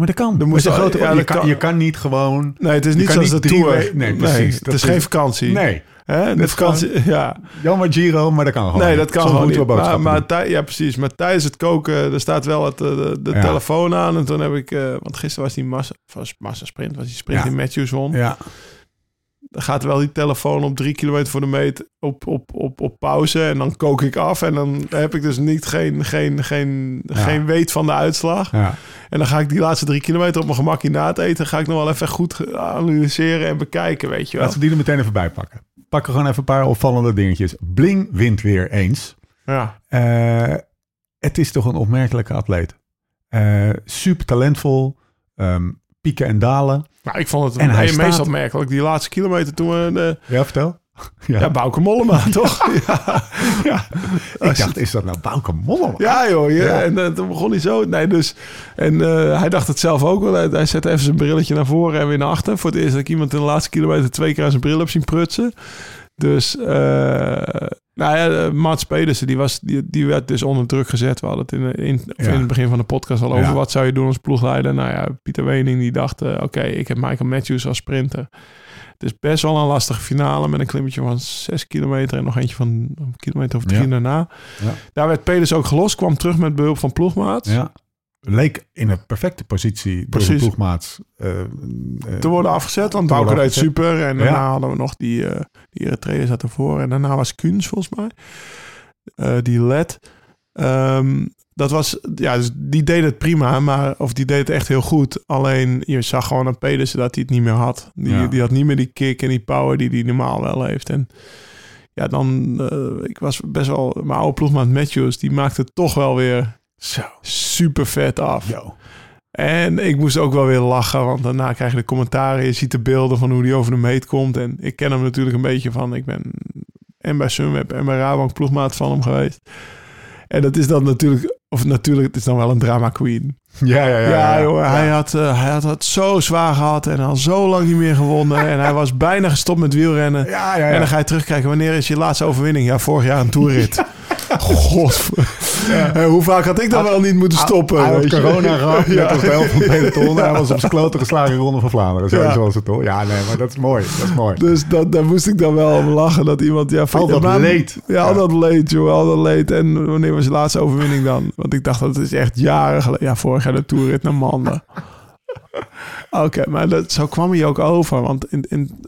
Maar dat kan. Er moest een grote, ja, je, kan, kan. je kan niet gewoon... nee, het is niet zoals niet de Tour. weken- nee, precies. het Dat is is- geen vakantie. Nee, Hè? De vakantie, ja. jammer Giro, maar dat kan gewoon Nee, dat kan Soms gewoon niet. Maar, maar tij- ja, precies. Maar tijdens het koken, er staat wel het, eh, de, de Ja. telefoon aan. En toen heb ik, eh, want gisteren was die massa, was massa sprint, was die sprint die Matthews won. Ja, gaat wel die telefoon op drie kilometer voor de meet op, op, op, op pauze. En dan kook ik af. En dan heb ik dus niet geen, geen, geen, Ja. geen weet van de uitslag. ja. En dan ga ik die laatste drie kilometer op mijn gemakje na het eten. Ga ik nog wel even goed analyseren en bekijken, weet je wel. Laten we die er meteen even bij pakken. Pakken gewoon even een paar opvallende dingetjes. Bling wint weer eens. Ja, Eh, het is toch een opmerkelijke atleet. Eh, super talentvol. ehm, pieken en dalen. Nou, ik vond het En hij meest staat- opmerkelijk. Die laatste kilometer toen we... De, Ja, vertel. Ja, ja, Bauke Mollema, toch? ja. ja. Ik dacht, is dat nou Bauke Mollema? Ja, joh. Ja. Ja. En eh, toen begon hij zo. Nee, dus. En eh, hij dacht het zelf ook wel. Hij, hij zette even zijn brilletje naar voren en weer naar achter. Voor het eerst dat ik iemand in de laatste kilometer twee keer aan zijn bril heb zien prutsen. Dus. eh nou ja, eh, Mats Pedersen, die, was, die, die werd dus onder druk gezet. We hadden het in, in, Ja. in het begin van de podcast al over. Ja. Wat zou je doen als ploegleider? Nou ja, Pieter Wening die dacht... eh, Oké, ik heb Michael Matthews als sprinter. Het is best wel een lastige finale met een klimmetje van 6 kilometer en nog eentje van een kilometer of drie Ja. daarna. Daar werd Peders ook gelost, kwam terug met behulp van ploegmaats. Ja. Leek in een perfecte positie door de ploegmaats. eh, eh, Te worden afgezet, want Bauke deed super. En daarna Ja. hadden we nog die, eh die Eritreër zat ervoor. En daarna was Kuhns volgens mij. Die led. Ehm, dat was, ja, dus die deed het prima, maar, of die deed het echt heel goed. Alleen je zag gewoon aan Pedersen dat hij het niet meer had. Die, Ja. die had niet meer die kick en die power die hij normaal wel heeft. En ja, dan, ik was best wel, mijn oude ploegmaat Matthews, die maakte het toch wel weer Zo. super vet af. Yo. En ik moest ook wel weer lachen, want daarna krijg je de commentaren. Je ziet de beelden van hoe hij over de meet komt. En ik ken hem natuurlijk een beetje van... Ik ben en bij Sunweb en bij Rabank ploegmaat van hem geweest. En dat is dan natuurlijk... Of natuurlijk, het is dan wel een drama queen. Ja, ja, ja. Ja, joh, Hij, had, eh, hij had het zo zwaar gehad en al zo lang niet meer gewonnen. en hij was bijna gestopt met wielrennen. Ja, ja, En ja. dan ga je terugkijken, wanneer is je laatste overwinning? Ja, vorig jaar een toerrit. God. Eh, Hoe vaak had ik dan wel niet moeten stoppen? Hij had corona gehad, net Ja. als de helft van peloton. Hij was op zijn kloten geslagen in de Ronde van Vlaanderen. Zo, Ja. was het toch? Ja, nee, maar dat is mooi. Dat is mooi. Dus dat, daar moest ik dan wel om lachen. Dat iemand... Ja, Al dat maar- leed. Ja, al Ja. dat leed, joh. Al dat leed. En wanneer was je laatste overwinning dan? Want ik dacht, dat is echt jaren geleden. Ja, vorig jaar de toerrit naar Manden. Oké, maar dat, zo kwam hij ook over. Want in, in,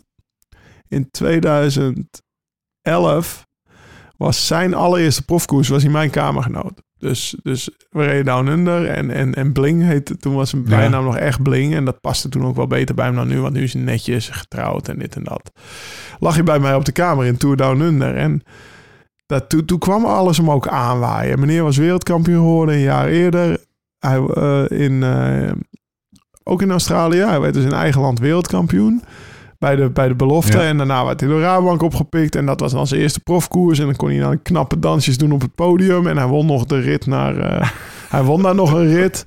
in 2011 was zijn allereerste profkoers was hij mijn kamergenoot. Dus, dus we reden Down Under en, en, en Bling heette, toen was zijn Ja. bijnaam nog echt Bling. En dat paste toen ook wel beter bij hem dan nu, want nu is hij netjes getrouwd en dit en dat. Lag hij bij mij op de kamer in Tour Down Under en dat, toen, toen kwam alles hem ook aanwaaien. Meneer was wereldkampioen geworden een jaar eerder. Hij, eh, in, eh, ook in Australië. Hij werd dus in eigen land wereldkampioen. Bij de, bij de belofte. Ja. En daarna werd hij door Rabobank opgepikt. En dat was dan zijn eerste profkoers. En dan kon hij dan knappe dansjes doen op het podium. En hij won nog de rit naar... eh, hij won daar nog een rit.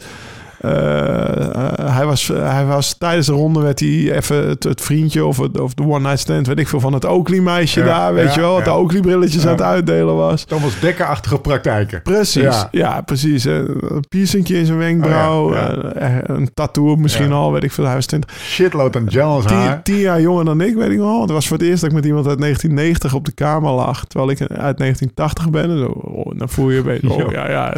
Eh, eh, hij, was, hij was tijdens de ronde werd hij even het, het vriendje of, het, of de one night stand, weet ik veel, van het Oakley meisje Ja, daar, weet ja, je wel, wat de Oakley brilletjes Ja. aan het uitdelen was. Thomas Dekker-achtige praktijken. Precies, ja, precies. Eh, Een piercingje in zijn wenkbrauw, Oh eh, een tattoo misschien al, weet ik veel. Hij was 20, Shitload aan tien, tien jaar jonger dan ik, weet ik wel. Het was voor het eerst dat ik met iemand uit 1990 op de kamer lag, terwijl ik uit 1980 ben. En zo, oh, dan voel je een beetje, oh, ja, ja.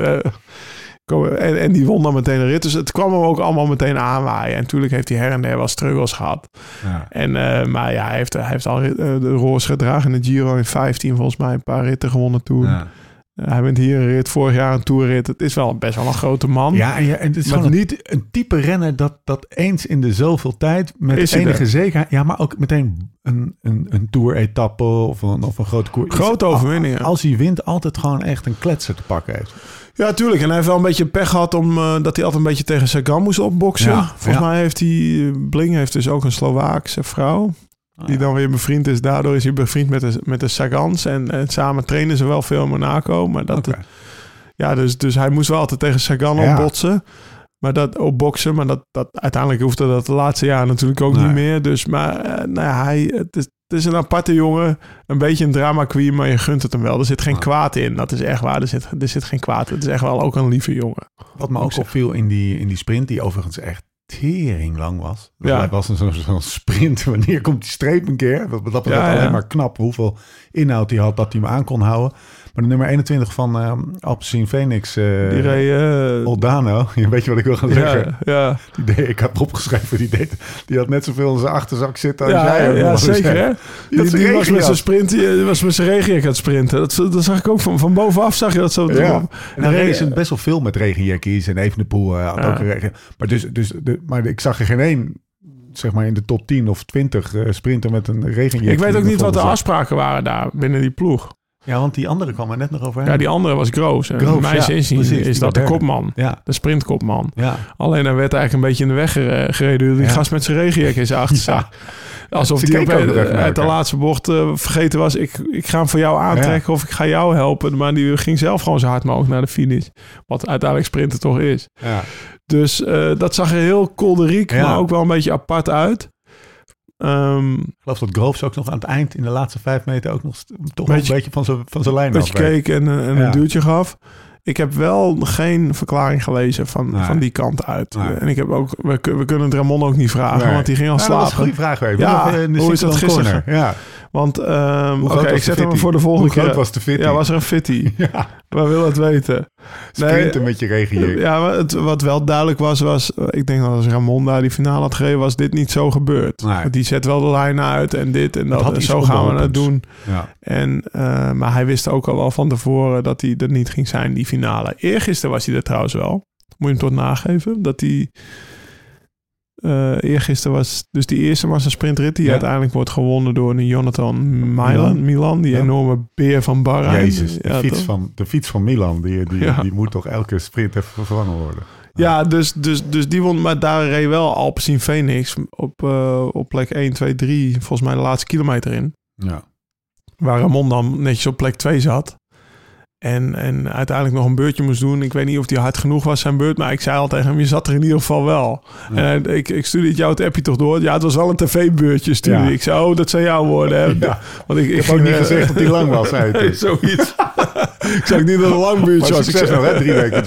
En, en die won dan meteen een rit. Dus het kwam hem ook allemaal meteen aanwaaien. En natuurlijk heeft hij her en der wel struggles gehad. Ja. En, eh, maar ja, hij heeft, hij heeft al rit- eh, de roze gedragen in de Giro in 15 volgens mij. Een paar ritten gewonnen toen. Ja. Eh, hij wint hier een rit, vorig jaar een toerrit. Het is wel best wel een grote man. Ja, en, ja, en het is Maar gewoon niet een type renner dat, dat eens in de zoveel tijd met Is enige er? zekerheid, ja, maar ook meteen een, een, een tour-etappe of een, of een grote koers. Grote overwinningen. Als hij wint, altijd gewoon echt een kletser te pakken heeft. Ja, tuurlijk. En hij heeft wel een beetje pech gehad om, eh, dat hij altijd een beetje tegen Sagan moest opboksen. Ja, Volgens ja. mij heeft hij, Bling heeft dus ook een Slovaakse vrouw. Die dan weer bevriend is. Daardoor is hij bevriend met de, met de Sagans. En, en samen trainen ze wel veel in Monaco. Maar dat, ja, dus, dus hij moest wel altijd tegen Sagan opbotsen. Maar dat opboksen, maar dat, dat uiteindelijk hoefde dat de laatste jaren natuurlijk ook Nee. niet meer. Dus maar eh, nou ja, hij, het, is, het is een aparte jongen. Een beetje een drama queen, maar je gunt het hem wel. Er zit geen Ja. kwaad in. Dat is echt waar. Er zit, er zit geen kwaad. Het is echt wel ook een lieve jongen. Wat me ook zeggen. opviel in die, in die sprint, die overigens echt tering lang was. Dus Ja. Was een zo'n sprint. Wanneer komt die streep een keer? Dat betreft Ja, ja. alleen maar knap hoeveel inhoud hij had dat hij hem aan kon houden. Maar de nummer 21 van uh, Alpecin Phoenix, eh Die reed... eh, Oldano, weet je wat ik wil gaan ja, zeggen? ja, Die deed, ik heb opgeschreven, die, deed, die had net zoveel in zijn achterzak zitten als ja, jij. ja, zeker hè. Die, had was met zijn sprint, die was met zijn regenjak aan het sprinten. Dat, dat zag ik ook van, van bovenaf, zag je dat zo. Ja. En hij regen- race best wel veel met regenjackies en Evenepoel uh, had Ja. ook regen. Maar, dus, dus, de, maar ik zag er geen één, zeg maar in de top 10 of 20 eh, sprinten met een regenjackie. ik weet ook niet wat de afspraken waren daar binnen die ploeg. Ja, want die andere kwam er net nog overheen. Ja, die andere was Groos. En mijn ja, inzien precies, die is dat de kopman. Ja, De sprintkopman. ja. Alleen hij werd eigenlijk een beetje in de weg gere- gereden. Die gast met zijn regenjak in zijn achterzak. Alsof even naar uit de laatste bocht eh, vergeten was. Ik, ik ga hem voor jou aantrekken of ik ga jou helpen. Maar die ging zelf gewoon zo hard mogelijk naar de finish. Wat uiteindelijk sprinten toch is. ja. Dus eh, dat zag er heel kolderiek, maar ook wel een beetje apart uit. Ehm, Ik geloof dat Groves ook nog aan het eind in de laatste vijf meter ook nog toch Beetje- een beetje van zijn, van zijn lijn dat je keek en, eh, en Ja. een duwtje gaf. Ik heb wel geen verklaring gelezen van, Nee. van die kant uit. Nee. En ik heb ook, we, we kunnen het Ramon ook niet vragen, Nee. want die ging al Ja, dat was een slapen. goede vraag. Weer. Ja, de hoe is dat gisteren? Ja. Want, Hoe oké, ik de zet hem voor de volgende Hoe keer. was de fitty? Ja, was er een fitty? Ja, We willen het weten. sprinten met je regenjak. Ja, maar het, wat wel duidelijk was, was... Ik denk dat als Ramon daar die finale had gereden, was dit niet zo gebeurd. Nee. Want die zet wel de lijn uit en dit en dat. En zo gaan we het doen. Ja. En, eh, maar hij wist ook al wel van tevoren dat hij er niet ging zijn, die finale. Eergisteren was hij er trouwens wel. Moet je hem toch nageven? Dat hij... eh eergisteren was... Dus die eerste was een sprintrit die Ja. uiteindelijk wordt gewonnen door een Jonathan Milan. Milan. Die Ja. enorme beer van Bahrein. Jezus, de, Ja, fiets toch? van, de fiets van Milan, die, die, die moet toch elke sprint even vervangen worden. Ja, dus, dus, dus die won. Maar daar reed wel Alpecin Phoenix op, eh, op plek 1, 2, 3. Volgens mij de laatste kilometer in. Ja. Waar Ramon dan netjes op plek 2 zat. En, en uiteindelijk nog een beurtje moest doen. Ik weet niet of die hard genoeg was, zijn beurt. Maar ik zei al tegen hem, je zat er in ieder geval wel. Ja. En hij- ik, ik stuurde het jou het appje toch door. Ja, het was wel een tv-beurtje, stuurde Ja. ik. zei, oh, dat zijn jouw woorden. Hè? Ja. Want ik, Ik heb ook niet gezegd dat die lang was, Nee, hij. zoiets. ik zei niet dat een lang beurtje was. Succes zei, nog, hè? Drie weken.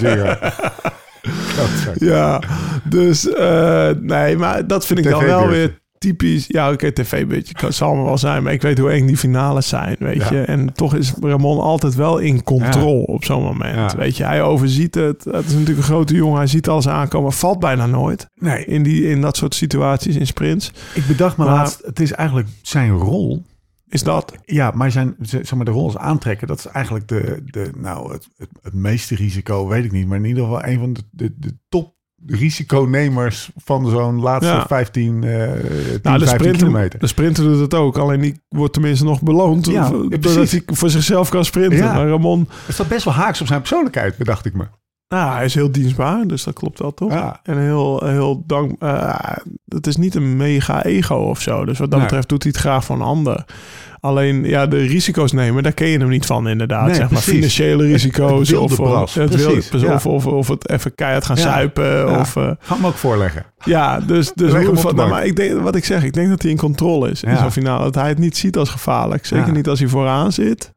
Godzak. Ja, dus eh, nee, maar dat vind ik dan wel weer typisch. Ja, oké, tv-beetje kan- zal me wel zijn, maar ik weet hoe eng die finales zijn, weet Ja. je. En toch is Ramon altijd wel in controle op zo'n moment, Ja. weet je. Hij overziet het. Het is natuurlijk een grote jongen, hij ziet alles aankomen, valt bijna nooit Nee, in, die, in dat soort situaties, in sprints. ik bedacht me Maar- laatst, het is eigenlijk zijn rol. Is dat? Ja, maar zijn, zeg maar, de rol is aantrekken. Dat is eigenlijk de, de, nou, het, het, het meeste risico, weet ik niet. Maar in ieder geval een van de, de, de top risiconemers van zo'n laatste Ja. 15, eh 10, Nou, de 15 sprinter, kilometer. de sprinter doet het ook. Alleen die wordt tenminste nog beloond. Ja, doordat hij voor zichzelf kan sprinten. Ja. Maar Ramon, Het staat best wel haaks op zijn persoonlijkheid, bedacht ik me. nou, hij is heel dienstbaar. Dus dat klopt wel, toch? Ja. En heel, heel dank. eh, het is niet een mega ego of zo. Dus wat dat Nee. betreft doet hij het graag voor een ander. Alleen, ja, de risico's nemen, daar ken je hem niet van inderdaad. Nee, zeg maar precies. financiële risico's. Het wilde of, of, bras, het wilde- precies, ja. of, of, of het even keihard gaan Ja. zuipen. Ja. Of, eh, Ga hem ook voorleggen. ja, dus, dus hoe- van, nou, maar ik denk, wat ik zeg, ik denk dat hij in controle is in zo'n finale. Dat hij het niet ziet als gevaarlijk. Zeker Ja. niet als hij vooraan zit.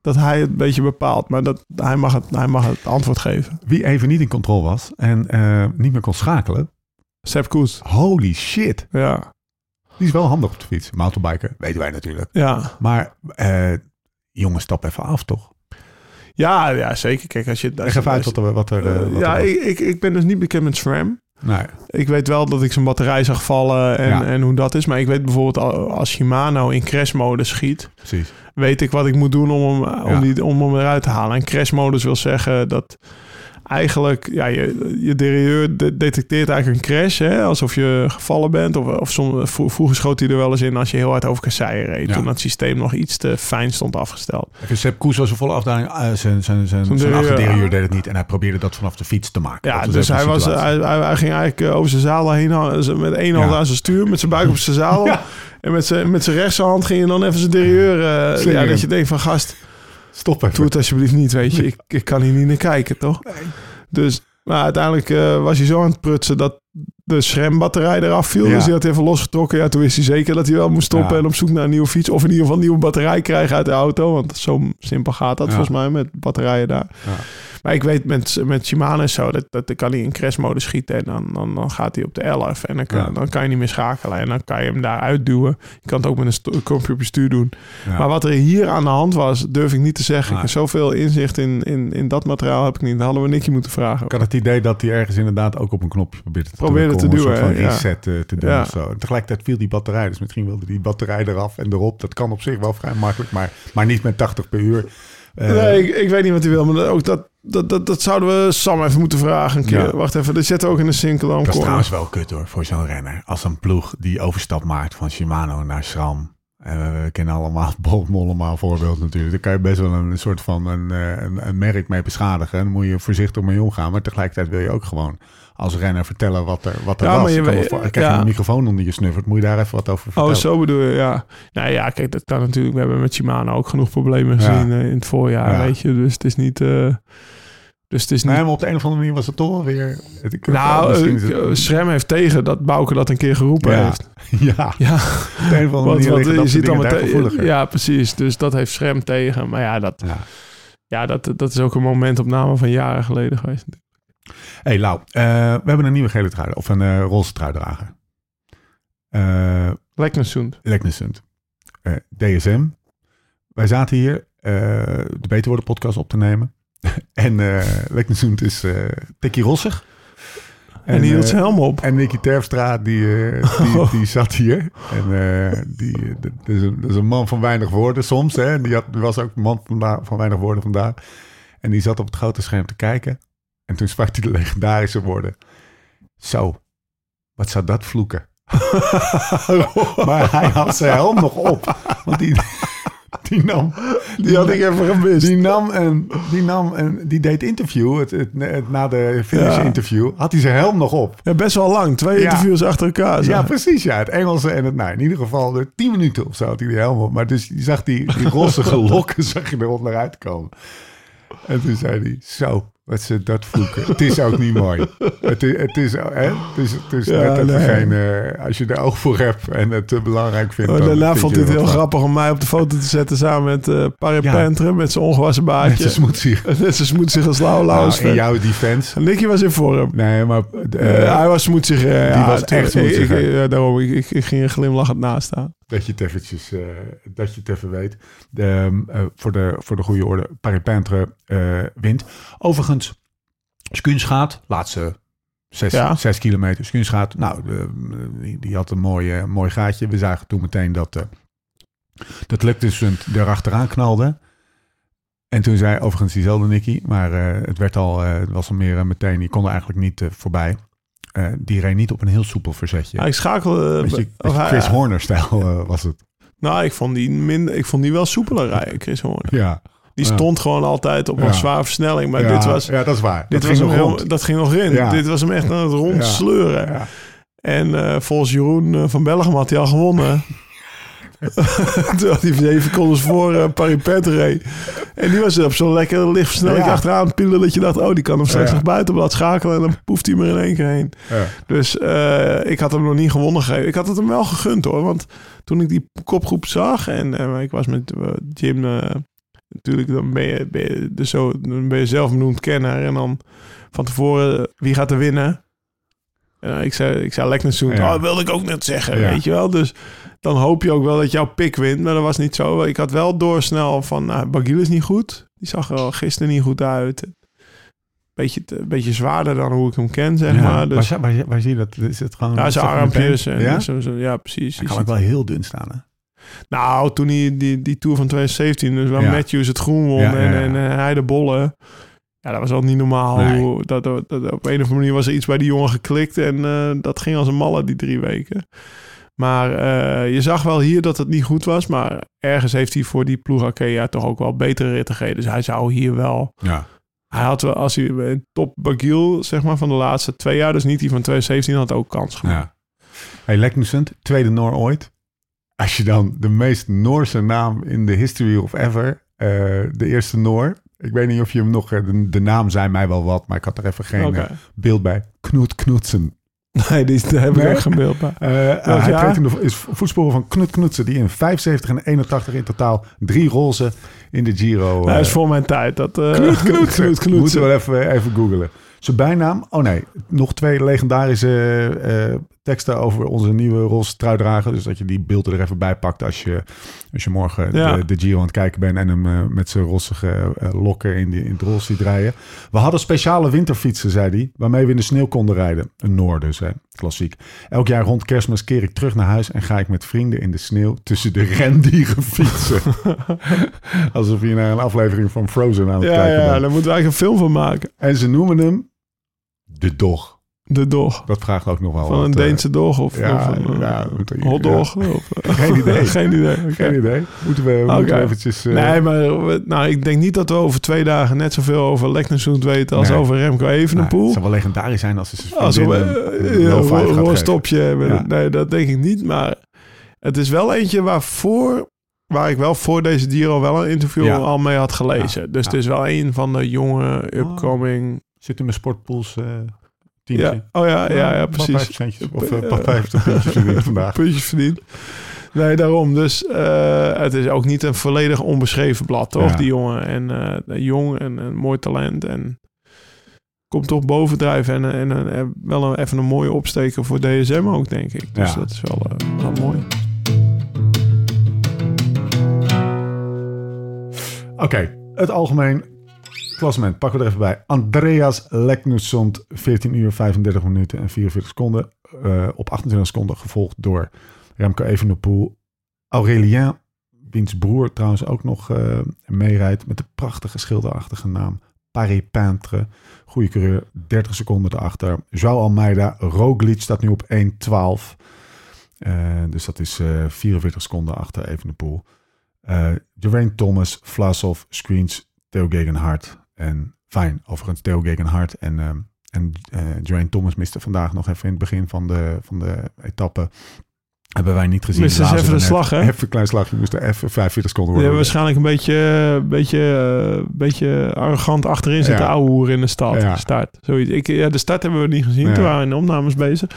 Dat hij het een beetje bepaalt. Maar dat, hij, mag het, hij mag het antwoord geven. Wie even niet in controle was en eh, niet meer kon schakelen. Sepp Koes. Holy shit. Ja, Die is wel handig op de fiets. Mountainbiker, weten wij natuurlijk. ja. Maar eh jongen, stap even af toch? Ja, ja, zeker. Kijk, als je... Als je- even uit wat er, wat er, eh, wat ja, er ik, ik, ik ben dus niet bekend met SRAM. Nee. Ik weet wel dat ik zijn batterij zag vallen en, Ja. en hoe dat is. Maar ik weet bijvoorbeeld al- als Shimano in crashmodus schiet... Precies. weet ik wat ik moet doen om hem, Ja. om die, om hem eruit te halen. En crashmodus wil zeggen dat eigenlijk ja, je, je derailleur de- detecteert eigenlijk een crash. Hè, alsof je gevallen bent. Of, of soms, vro- vroeger schoot hij er wel eens in als je heel hard over kasseien reed. Ja. Toen dat systeem nog iets te fijn stond afgesteld. Sepp Koes was een volle afdaling. eh, zijn zijn, zijn, zijn achterderailleur deed het niet. En hij probeerde dat vanaf de fiets te maken. Ja, dus hij, was, hij, hij, ging eigenlijk eh, over zijn zadel heen. hangen, Met één hand Ja. aan zijn stuur, met zijn buik op zijn zadel. Ja. En met zijn, met zijn rechterhand ging je dan even zijn derailleur. eh, ja, dat je denkt van gast, Stop even. Doe het alsjeblieft niet, weet je. Ik, ik kan hier niet naar kijken, toch? Dus, maar uiteindelijk eh, was hij zo aan het prutsen dat de SRAM-batterij eraf viel. Ja. Dus hij had even losgetrokken. Ja, toen wist hij zeker dat hij wel moest stoppen Ja. en op zoek naar een nieuwe fiets. Of in ieder geval een nieuwe batterij krijgen uit de auto. Want zo simpel gaat dat Ja. volgens mij met batterijen daar. Maar ik weet met, met Shimano zo, dat, dat dan kan hij in crashmode schieten. En dan, dan, dan gaat hij op de 11. En dan kan, Ja. dan kan je niet meer schakelen. En dan kan je hem daar uitduwen. Je kan het ook met een sto- knopje op je stuur doen. Ja. Maar wat er hier aan de hand was, durf ik niet te zeggen. Nee. Zoveel inzicht in, in, in dat materiaal heb ik niet. Dat hadden we Nicky moeten vragen. Ik had het idee dat hij ergens inderdaad ook op een knopje probeerde te Probeerde te om een duwen, soort van reset eh, te doen Ja. of zo. En tegelijkertijd viel die batterij. Dus misschien wilde die batterij eraf en erop. Dat kan op zich wel vrij makkelijk, maar, maar niet met 80 per uur. Eh, nee, ik, ik weet niet wat hij wil. Maar dat- ook dat, dat, dat, dat zouden we Sam even moeten vragen een keer. Ja. Wacht even, zetten we ook in de single dat is trouwens wel kut hoor, voor zo'n renner. Als een ploeg die overstap maakt van Shimano naar SRAM. En we, we kennen allemaal Bob Mollema een voorbeeld natuurlijk. Daar kan je best wel een, soort van een, eh, een, een merk mee beschadigen. En dan moet je voorzichtig mee omgaan. Maar tegelijkertijd wil je ook gewoon als renner vertellen wat er, wat er Ja, was. maar je Je kan weet- wel voor- krijg je ja. een microfoon onder je snuffert. Moet je daar even wat over vertellen. Oh, zo bedoel je, ja. Nou ja, kijk, dat kan natuurlijk. We hebben met Shimano ook genoeg problemen gezien eh, in het voorjaar, Ja. weet je. Dus het is niet... eh, dus het is niet... Nee, maar op de een of andere manier was het toch wel weer... Ik- nou, is eh, het- Schrem heeft tegen dat Bouke dat een keer geroepen Ja. heeft. ja, Ja, op de een of andere manier je ziet meteen... gevoeliger. Ja, precies. Dus dat heeft Schrem tegen. Maar ja, dat, Ja. ja dat, dat is ook een momentopname van jaren geleden geweest. Hey, Lau, eh, we hebben een nieuwe gele trui, of een eh roze truidrager. Eh Leknesund. Leknesund. DSM. Wij zaten hier de Beter Worden podcast op te nemen. en Leknesund is eh tikkie rossig. En, die hield zijn helm op. En Nicky Terpstra, die, die, Oh. die zat hier. En die, dat is, een, dat is een man van weinig woorden soms. Hè? En die had, die was ook een man van, van weinig woorden vandaag. En die zat op het grote scherm te kijken. En toen sprak hij de legendarische woorden. Zo, wat zou dat vloeken? maar hij had zijn helm nog op. Want die, die nam... Die had ik even gemist. Die nam en die nam en die deed interview. Het, het, het- na de finish Ja. interview had hij zijn helm nog op. Ja, best wel lang. Twee Ja. interviews achter elkaar. Ja, precies. Ja, het Engelse en het, nou, in ieder geval de tien minuten of zo had hij die helm op. Maar dus je zag die, die rossige lokken zag je eronder uitkomen. En toen zei hij, zo, wat ze dat vloeken. Het is ook niet mooi. Het is, het is, hè? Het is, het is Ja, net even nee. geen, eh, als je er oog voor hebt en het te belangrijk vindt. Oh, daarna vind vond hij het heel van. grappig om mij op de foto te zetten samen met eh Parry Ja. Met zijn ongewassen Met baardje. zijn smoetsig. Net zo smoetsig als Lau Lau is Nou, in jouw defense. Nicky was in vorm. Nee, maar... Eh, eh, hij was smoetsig. eh, die ja, was echt smoetsig, daarom, ik, ik, ik ging er glimlachend naast staan. Dat je het eventjes, eh, dat je het even weet. De, eh, voor, de, voor de goede orde, Paris-Pentre eh, wint. Overigens, Skunsgaat, laatste zes, Ja. zes kilometer. Skunsgaat, nou, die, die had een mooi, mooi gaatje. We zagen toen meteen dat, dat Luktusund erachteraan knalde. En toen zei overigens diezelfde Nicky, maar het werd al, het was al meer meteen, die kon er eigenlijk niet voorbij. Eh, die reed niet op een heel soepel verzetje. Ja, ik schakelde... Beetje, of beetje hij- Chris Horner-stijl eh, was het. Nou, ik vond die, minder, ik vond die wel soepeler rijden, Chris Horner. Ja. Die Ja. stond gewoon altijd op Ja. een zware versnelling. Maar ja, dit was... ja, dat is waar. Dit dat was ging nog heel- dat ging nog in. Ja. Dit was hem echt aan het rondsleuren. Ja. En eh, volgens Jeroen eh, van Bellegem had hij al gewonnen. Terwijl die zeven seconden voor uh, Paripet reed. En die was op zo'n lekker lichtversnelling Ja. achteraan pielen... dat je dacht, oh, die kan hem straks Ja. nog buitenblad schakelen... en dan poeft hij maar in één keer heen. Ja. Dus eh, ik had hem nog niet gewonnen gegeven. Ik had het hem wel gegund hoor. Want toen ik die kopgroep zag en eh, ik was met eh, Jim. eh, natuurlijk, dan ben je, ben, je dus zo, dan ben je zelf benoemd kenner. En dan van tevoren, eh, wie gaat er winnen? Ik zei, ik zei. Ja. Oh, dat wilde ik ook net zeggen, Ja. weet je wel. Dus dan hoop je ook wel dat jouw pik wint. Maar dat was niet zo. Ik had wel doorsnel van, nou, Bagil is niet goed. Die zag er al gisteren niet goed uit. Beetje, te- beetje zwaarder dan hoe ik hem ken, zeg Ja. maar. Dus, waar, waar, waar zie je dat? Is het gewoon... ja, zijn armpjes. En Ja? Zo, zo, ja, precies. Hij kan ook wel heel dun staan, hè? Nou, toen hij die, die Tour van 2017, dus waar Ja. Matthews het groen won Ja, en, ja. en eh, hij de bollen. Ja, dat was al niet normaal. Nee. Hoe, dat, dat, dat- op een of andere manier was er iets bij die jongen geklikt en eh, dat ging als een malle die drie weken. Maar eh, je zag wel hier dat het niet goed was, maar ergens heeft hij voor die ploeg Arkea toch ook wel betere ritten gereden. Dus hij zou hier wel... Ja. Hij had wel, als hij een top Bagiel, zeg maar, van de laatste twee jaar, dus niet die van 2017, had ook kans gemaakt. ja. Hey, Leknusend, tweede Noor ooit. Als je dan de meest Noorse naam in de history of ever, eh, de eerste Noor. Ik weet niet of je hem nog, eh, de, de naam zei mij wel wat, maar ik had er even geen beeld bij. Knoet Knutsen. Nee, die, daar heb ik Nee? ook geen beeld bij. Eh, hij treedt in de is voetsporen van Knut Knutsen, die in 75 en 81 in totaal drie roze in de Giro. Hij eh, is voor mijn tijd. Dat, uh, Knoet Knutsen. Knutsen. Moeten we wel even, even googlen. Zijn bijnaam? Oh nee, nog twee legendarische eh, teksten over onze nieuwe roze truidrager. Dus dat je die beelden er even bij pakt als je, als je morgen Ja. de, de Giro aan het kijken bent en hem eh, met zijn rossige eh, lokken in, die, in het roze ziet rijden. We hadden speciale winterfietsen, zei hij, waarmee we in de sneeuw konden rijden. Een Noor dus, hè. klassiek. Elk jaar rond kerstmis keer ik terug naar huis en ga ik met vrienden in de sneeuw tussen de rendieren fietsen. Alsof je naar een aflevering van Frozen aan het Ja, kijken ja, bent. daar moeten we eigenlijk een film van maken. En ze noemen hem de dog. De dog. Dat vraagt ook nog wel Van wat, een eh, Deense dog of, ja, of een ja, uh, ik- hotdog. Of, eh, Geen idee. Geen idee. Geen idee. Moeten we, moeten we Oké. eventjes... eh, Nee, maar we- nou, ik denk niet dat we over twee dagen net zoveel over Leknershoed weten als Nee. over Remco nou, Evenepoel. het zou wel legendarisch zijn als ze zijn Als we eh, een een. Ja. Nee, dat denk ik niet. Maar het is wel eentje waarvoor, waar ik wel voor deze Giro wel een interview Ja. al mee had gelezen. Dus Ja. het is wel een van de jonge, upcoming... Zit in mijn sportpools eh teamtje. Ja. Oh ja, ja, ja, precies. centjes. Of Eh, uh, papa heeft een puntje verdiend vandaag. Puntjes verdiend. Nee, daarom. Dus eh, het is ook niet een volledig onbeschreven blad, toch? Ja. Die jongen. En eh, jong en een mooi talent. En komt toch bovendrijven. En, en, en, wel een, even een mooie opsteken voor DSM ook, denk ik. Dus Ja. dat is wel, eh, wel mooi. Oké, het algemeen klassement pakken we er even bij. Andreas Leknusson, 14 uur 35 minuten en 44 seconden. Eh, op 28 seconden gevolgd door Remco Evenepoel. Aurelien, wiens broer trouwens ook nog eh, meerijdt met de prachtige schilderachtige naam Paris Peintre. Goede coureur, 30 seconden erachter. Joao Almeida, Roglic staat nu op 1.12. Eh, dus dat is eh 44 seconden achter Evenepoel. Eh Geraint Thomas, Vlasov, Screens, Theo Gegenhardt en fijn. Overigens Theo Gegenhardt en, ehm en eh Geraint Thomas miste vandaag nog even in het begin van de, van de etappe. Hebben wij niet gezien. Lazen even de net. slag, hè? Even een klein slagje. Moest er even 45 seconden worden. hebben waarschijnlijk een beetje, een beetje, eh, beetje arrogant achterin zitten Ja. ouwe hoeren in de stad. Ja. Start. Zoiets. Ik, ja, de start hebben we niet gezien. Ja. Toen waren we in de opnames bezig.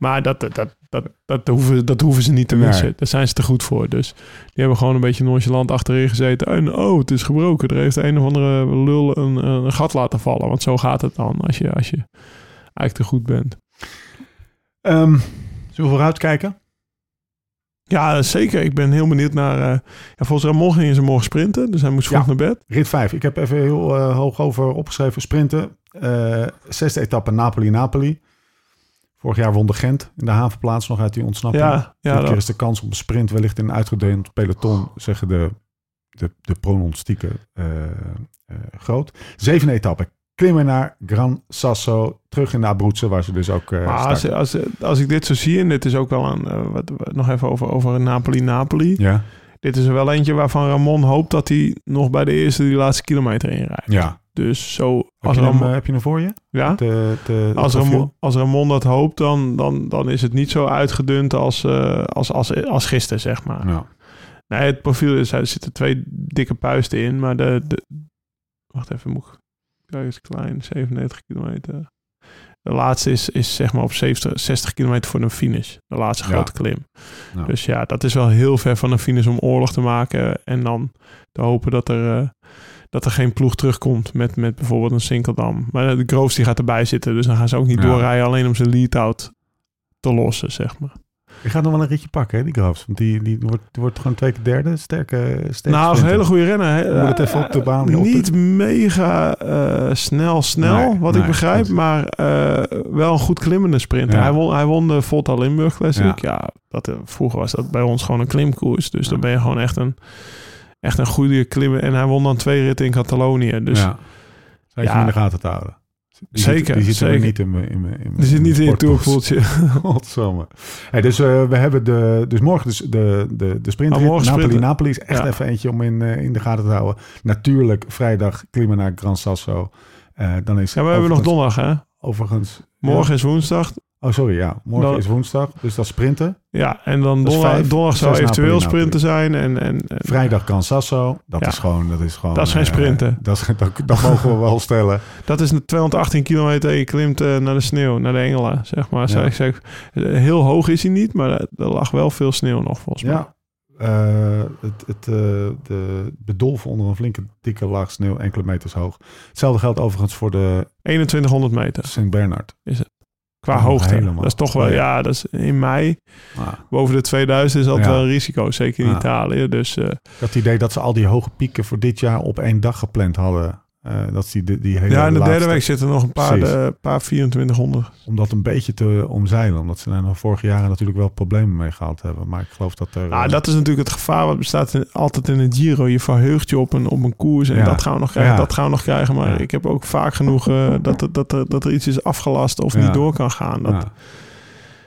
Maar dat, dat, dat, dat, dat, hoeven, dat hoeven ze niet te Nee. missen. Daar zijn ze te goed voor. Dus die hebben gewoon een beetje nonchalant achterin gezeten. En oh, het is gebroken. Er heeft een of andere lul een, een gat laten vallen. Want zo gaat het dan als je, als je eigenlijk te goed bent. Ehm, zullen we vooruitkijken? Ja, zeker. Ik ben heel benieuwd naar... eh, ja, volgens Ramon gingen ze morgen sprinten. Dus hij moest vroeg Ja. naar bed. Rit 5. Ik heb even heel eh, hoog over opgeschreven. Sprinten. Eh, zesde etappe Napoli-Napoli. Vorig jaar won de Gent in de havenplaats nog uit die ontsnapping. Ja, Dit ja keer dat, is de kans op een sprint wellicht in een uitgedeeld peloton, zeggen de, de, de pronostieken, eh, eh, groot. Zevende etappe. Klimmen naar Gran Sasso. Terug in de Abruzzen, waar ze dus ook Maar als, als, als ik dit zo zie, en dit is ook wel een, wat, wat- nog even over, over Napoli-Napoli. Ja, Dit is er wel eentje waarvan Ramon hoopt dat hij nog bij de eerste die laatste kilometer inrijdt. ja. Dus zo, Heb als je, er, hem, eh, heb je hem voor je? ja? De, de, als, er, een- als Ramon dat hoopt, dan, dan, dan is het niet zo uitgedund als, eh, als, als, als gisteren, zeg maar. Ja. Nee, het profiel is, er zitten twee dikke puisten in, maar de, de wacht even, moet ik, kijk eens klein, 97 kilometer. De laatste is, is zeg maar op 70, 60 kilometer voor een finish. De laatste Ja. grote klim. Ja. Dus ja, dat is wel heel ver van een finish om oorlog te maken. En dan te hopen dat er, eh, dat er geen ploeg terugkomt met, met bijvoorbeeld een Sinkeldam. Maar de Groves die gaat erbij zitten. Dus dan gaan ze ook niet Ja. doorrijden alleen om zijn lead-out te lossen, zeg maar. Je gaat nog wel een ritje pakken, hè, die Graafs. Want die, die, wordt, die wordt gewoon twee keer derde. Sterke, sterke nou, een hele goede renner. hè. Moet het even op de baan Eh, op- Niet mega eh, snel, snel, Nee, wat nee, ik begrijp. Maar eh, wel een goed klimmende sprinter. Ja. Hij, won, hij won de Volta Limburg Classic. Ja, dat, eh, vroeger was dat bij ons gewoon een klimkoers. Dus Ja. dan ben je gewoon echt een, echt een goede klimmer. En hij won dan twee ritten in Catalonië. Dus ja. Je Ja. in de gaten te houden. Die Zeker, Zit, die zit er zeker. niet in mijn in in die zit niet in je tourpoeltje. Godsamme. Hey, dus eh, we hebben de, dus morgen dus de, de, de sprintrit. Oh, morgen Napoli, sprinten. Napoli is echt Ja. even eentje om in, eh, in de gaten te houden. Natuurlijk vrijdag klimmen naar Gran Sasso. Eh, dan is Ja, we hebben nog donderdag, hè? Overigens. Morgen is woensdag. Oh, sorry, ja. Morgen Dan- is woensdag, dus dat is sprinten. Ja, en dan is donderdag, zou eventueel Napoli, Napoli. sprinten zijn. En, en, en- Vrijdag Gran Sasso. Dat Ja. is gewoon... Dat is, gewoon, Dat is geen eh, sprinten. dat, is, dat, dat mogen we wel stellen. Dat is 218 kilometer je klimt eh, naar de sneeuw, naar de Engelen, zeg maar. Ja. Zeg, zeg, eh, heel hoog is hij niet, maar er er lag wel veel sneeuw nog, volgens mij. Ja. Eh, het, het, eh, de bedolven onder een flinke dikke laag sneeuw, enkele meters hoog. Hetzelfde geldt overigens voor de 2100 meter Sint Bernard. Qua Oh, hoogte. helemaal. Dat is toch wel, Oh, ja. ja, dat is in mei. Boven de 2000 is altijd Ja. wel een risico, zeker in Ja. Italië. Dus eh, ik had het idee dat ze al die hoge pieken voor dit jaar op één dag gepland hadden. Eh, dat ze die, die hele ja, in de derde week zitten nog een paar, de, paar 2400. Om dat een beetje te omzeilen. Omdat ze daar nog vorige jaren natuurlijk wel problemen mee gehad hebben. Maar ik geloof dat er... Nou, eh, dat is natuurlijk het gevaar wat bestaat in- altijd in het Giro. Je verheugt je op een, op een koers en Ja. dat gaan we nog krijgen, Ja. dat gaan we nog krijgen. Maar Ja. ik heb ook vaak genoeg eh, dat, er- dat, er, dat er iets is afgelast of niet door kan gaan. Dat, ja.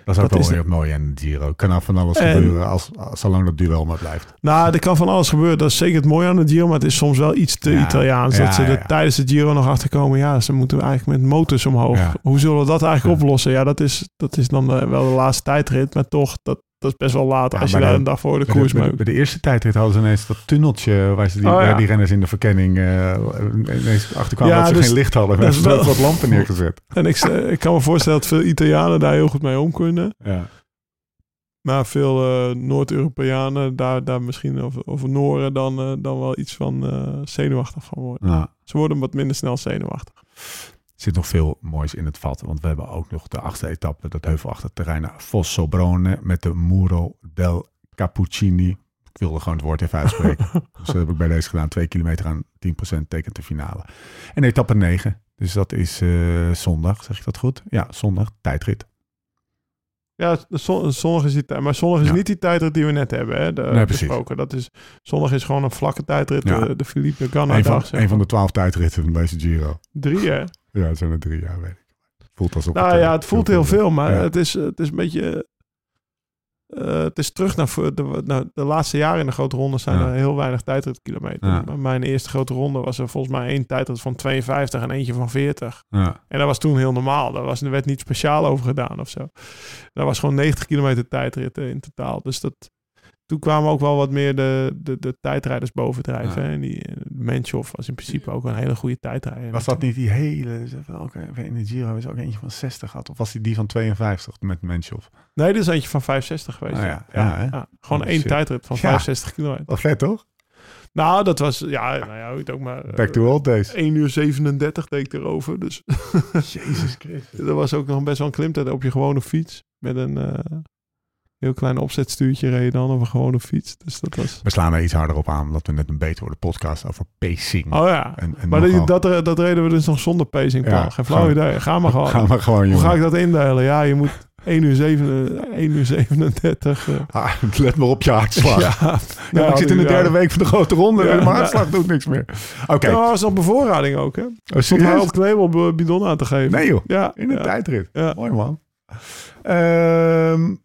Dat is ook dat wel is weer mooi de Giro. Kan er van alles En- gebeuren als, als, zolang dat duel maar blijft. Nou, er kan van alles gebeuren. Dat is zeker het mooie aan de Giro, maar het is soms wel iets te Ja. Italiaans. Ja, dat ze er tijdens de Giro nog achterkomen. Ja, ze moeten eigenlijk met motors omhoog. Hoe zullen we dat eigenlijk oplossen? Ja, dat is, dat is dan eh, wel de laatste tijdrit, maar toch, dat, dat is best wel laat Ja, als je daar de- een dag voor de koers de, bij, mee. de, bij de eerste tijdrit hadden ze ineens dat tunneltje waar ze die, Oh, ja. waar die renners in de verkenning eh, ineens achterkwamen Ja, dat ze dus geen licht hadden. dat is ze wel- wat lampen neergezet. En ik, eh, ik kan me voorstellen dat veel Italianen daar heel goed mee om kunnen. Ja. Maar veel eh, Noord-Europeanen daar, daar misschien, of, of Nooren, dan, dan wel iets van zenuwachtig van worden. Ze worden wat minder snel zenuwachtig. Zit nog veel moois in het vat. Want we hebben ook nog de achtste etappe, dat heuvelachtig terrein naar Fossobrone met de Muro del Cappuccini. Ik wilde gewoon het woord even uitspreken. dus dat heb ik bij deze gedaan. Twee kilometer aan 10% tekent de finale. En etappe 9. Dus dat is eh, zondag, zeg ik dat goed? Ja, zondag, tijdrit. Ja, zondag is die tijd. Maar zondag is Ja. niet die tijdrit die we net hebben, hè, de, Nee, precies. besproken. Dat is, zondag is gewoon een vlakke tijdrit. Ja. De, de Philippe Ganna Een van, dag. een van de twaalf tijdritten van deze Giro. Drie, hè? Ja, het zijn er drie jaar, weet ik. Voelt alsof Nou ja, het voelt heel veel, maar Ja. het, is, het is een beetje... eh, het is terug naar voor de, nou, de laatste jaren in de grote ronde zijn Ja. er heel weinig tijdritkilometer. Ja. Mijn eerste grote ronde was er volgens mij één tijdrit van 52 en eentje van 40. Ja, En dat was toen heel normaal. Daar was, er werd niet speciaal over gedaan of zo. Dat was gewoon 90 kilometer tijdrit in totaal. Dus dat, toen kwamen ook wel wat meer de, de, de tijdrijders bovendrijven. Ja. hè. En die eh, Menchoff was in principe ook een hele goede tijdrijder. Was dat niet die hele... Welke, in de Giro is ook eentje van 60 gehad. Of was die die van 52 met Menschhoff? Nee, dit is eentje van 65 geweest. Ah, ja. Ja? Gewoon Oh, één shit. tijdrit van Ja. 65 kilometer. Wat vet, toch? Nou, dat was, ja, nou ja, hoe het ook maar. eh, Back to old days. 1 uur 37 deed ik erover. Dus Jezus Christus. dat was ook nog best wel een klimtijd op je gewone fiets. Met een eh, heel klein opzetstuurtje reed je dan op een gewone fiets. Dus dat was... We slaan er iets harder op aan, omdat we net een beter worden podcast over pacing. Oh ja. En, en Maar nogal- dat, dat, dat reden we dus nog zonder pacing. Ja, Geen flauw gewoon- idee. Ga maar gewoon. Gaan we gewoon, Hoe jongen. ga ik dat indelen? Ja, je moet 1 uur, 7, 1 uur 37. eh, Ah, let maar op je hartslag. Ja, ja, maar ik zit in de ja. derde week van de grote ronde en mijn hartslag doet niks meer. Oké. Ja, was nog bevoorrading ook, hè? Oh, Stond Knevel op eh, bidon aan te geven. Nee joh, Ja, in de tijdrit. Mooi man. Ehm,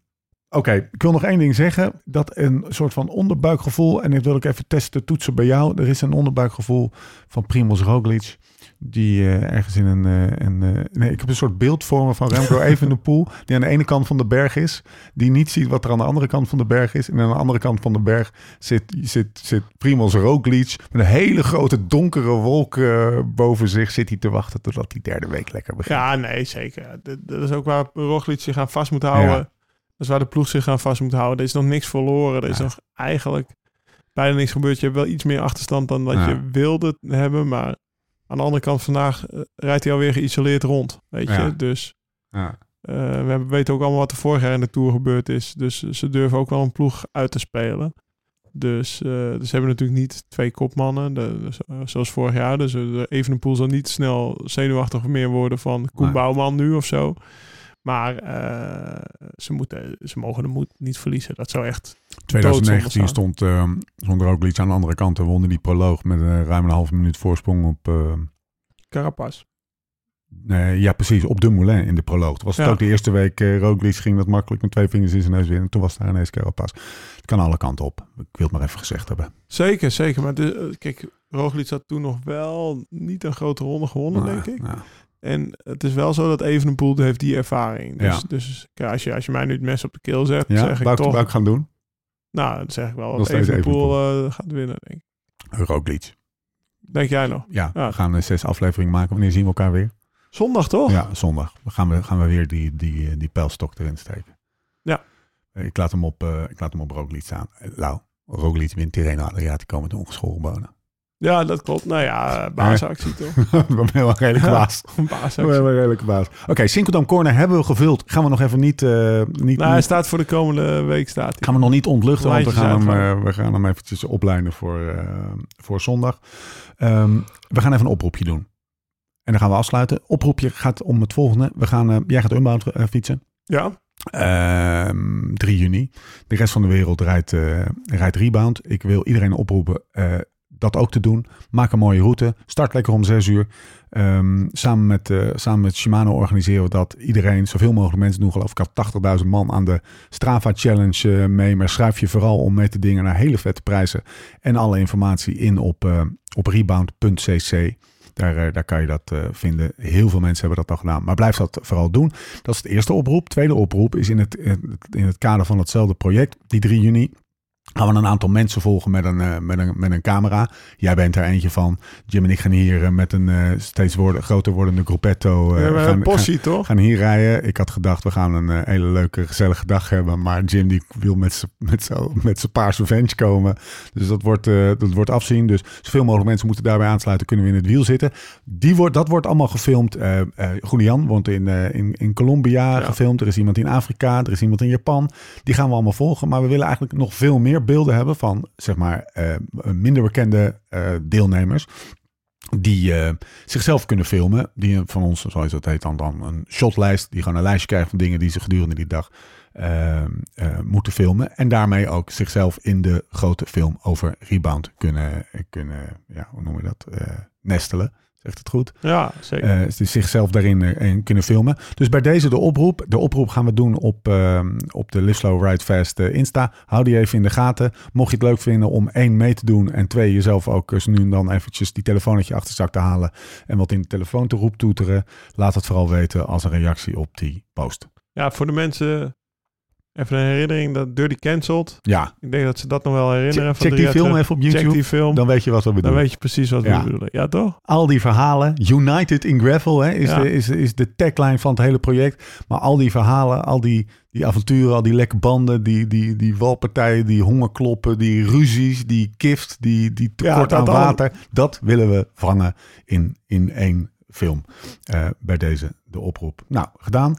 Oké, ik wil nog één ding zeggen. Dat een soort van onderbuikgevoel, en dit wil ik even testen, toetsen bij jou. Er is een onderbuikgevoel van Primoz Roglic. Die eh, ergens in een... eh, een eh, nee, ik heb een soort beeld voor me van Remco Evenepoel. Die aan de ene kant van de berg is. Die niet ziet wat er aan de andere kant van de berg is. En aan de andere kant van de berg zit, zit, zit Primoz Roglic. Met een hele grote donkere wolk boven zich. Zit hij te wachten totdat die derde week lekker begint. Ja, nee, zeker. Dat, dat is ook waar Roglic zich aan vast moet houden. Ja. Dat is waar de ploeg zich aan vast moet houden. Er is nog niks verloren. Er is Ja. nog eigenlijk bijna niks gebeurd. Je hebt wel iets meer achterstand dan wat Ja. je wilde hebben. Maar aan de andere kant vandaag eh, rijdt hij alweer geïsoleerd rond. Weet Ja. je? Dus Ja. eh, we hebben- weten ook allemaal wat er vorig jaar in de Tour gebeurd is. Dus ze durven ook wel een ploeg uit te spelen. Dus, eh, dus ze hebben natuurlijk niet twee kopmannen, de, dus, eh, zoals vorig jaar. Dus uh, Evenepoel zal niet snel zenuwachtig meer worden van Koen Nee. Bouwman nu of zo. Maar eh, ze, moeten, ze mogen de moed niet verliezen. Dat zou echt... 2019 Doodzonde stond, eh Roglic aan de andere kant en won die proloog met een ruim een halve minuut voorsprong op... eh, Carapaz. Nee, ja, precies. Op de Moulin in de proloog. Het was het Ja. ook de eerste week. eh Roglic ging dat makkelijk met twee vingers in zijn neus winnen. Toen was daar ineens Carapaz. Het kan alle kanten op. Ik wil het maar even gezegd hebben. Zeker, zeker. Maar de, eh, kijk, Roglic had toen nog wel niet een grote ronde gewonnen, Nou, denk ik. nou, En het is wel zo dat Evenepoel heeft die ervaring. Dus, Ja. dus ja, als, je, als je mij nu het mes op de keel zet, ja, zeg ik toch... ik gaan doen? Nou, dan zeg ik wel dat Evenepoel eh, gaat winnen, denk ik. Roglic. Denk jij nog? Ja, Ja. we gaan eh, zes afleveringen maken. Wanneer zien we elkaar weer? Zondag toch? Ja, zondag. Dan gaan we, gaan we weer die, die, eh, die pijlstok erin steken. Ja. Ik laat hem op, eh, ik laat hem op Roglic staan. Lau, Roglic wint Tirreno Adriatico met ongeschoren bonen. Ja, dat klopt. Nou ja, eh, baasactie toch? Ik ben wel redelijk baas. Een Ik ben baasactie. wel redelijk baas. Oké, Sinkeldam Corner hebben we gevuld. Gaan we nog even niet... eh, niet Nou, hij staat voor de komende week staat hij. Gaan we nog niet ontluchten, want we gaan, hem, eh, we gaan hem eventjes opleiden voor, voor zondag. Ehm, we gaan even een oproepje doen. En dan gaan we afsluiten. Oproepje gaat om het volgende. We gaan, jij gaat Unbound fietsen. Ja, Ehm 3 juni. De rest van de wereld rijdt, rijdt Rebound. Ik wil iedereen oproepen dat ook te doen. Maak een mooie route. Start lekker om 6 uur. Ehm, samen, met, eh, samen met Shimano organiseren we dat. Iedereen, zoveel mogelijk mensen doen. Geloof ik had 80.000 man aan de Strava Challenge eh, mee. Maar schrijf je vooral om mee te dingen naar hele vette prijzen. En alle informatie in op, eh, op rebound.cc. Daar, daar kan je dat vinden. Heel veel mensen hebben dat al gedaan. Maar blijf dat vooral doen. Dat is de eerste oproep. Tweede oproep is in het, in het kader van hetzelfde project. Die 3 juni gaan we een aantal mensen volgen met een, eh, met een, met een camera. Jij bent er eentje van. Jim en ik gaan hier eh, met een eh, steeds worden, groter wordende gruppetto. we hebben gaan, een possie toch? gaan hier rijden. Ik had gedacht, we gaan een hele leuke, gezellige dag hebben. Maar Jim die wil met zijn met zo, met zijn paarse ventje komen. Dus dat wordt, dat wordt afzien. Dus zoveel mogelijk mensen moeten daarbij aansluiten. Kunnen we in het wiel zitten. Die wordt, dat wordt allemaal gefilmd. Julian woont in, in, in Colombia Ja. gefilmd. Er is iemand in Afrika. Er is iemand in Japan. Die gaan we allemaal volgen. Maar we willen eigenlijk nog veel meer beelden hebben van zeg maar eh, minder bekende eh, deelnemers die eh, zichzelf kunnen filmen. Die van ons, zoals dat heet, dan, dan een shotlijst. Die gewoon een lijstje krijgen van dingen die ze gedurende die dag moeten filmen. En daarmee ook zichzelf in de grote film over Rebound kunnen, kunnen ja, hoe noem je dat, nestelen. Zegt het goed? Ja, zeker. Dus zichzelf daarin in kunnen filmen. Dus bij deze de oproep. De oproep gaan we doen op, eh, op de Live Slow Ride Fast eh, Insta. Hou die even in de gaten. Mocht je het leuk vinden om één mee te doen. En twee, jezelf ook eens nu en dan eventjes die telefoon uit je achterzak te halen. En wat in de telefoon te roep toeteren. Laat het vooral weten als een reactie op die post. ja, voor de mensen even een herinnering dat Dirty Cancelled. Ja, Ik denk dat ze dat nog wel herinneren. check, check die film terug. even op Check YouTube. die film. Dan weet je wat we Dan bedoelen. weet je precies wat Ja. we bedoelen. Ja, toch? al die verhalen. United in Gravel hè, is, Ja. de, is, is de tagline van het hele project. Maar al die verhalen, al die, die avonturen, al die lekke banden, die, die, die walpartijen, die hongerkloppen, die ruzies, die kift, die, die tekort Ja, aan al- water. Dat willen we vangen in, in één film. Eh, bij deze de oproep. Nou, gedaan.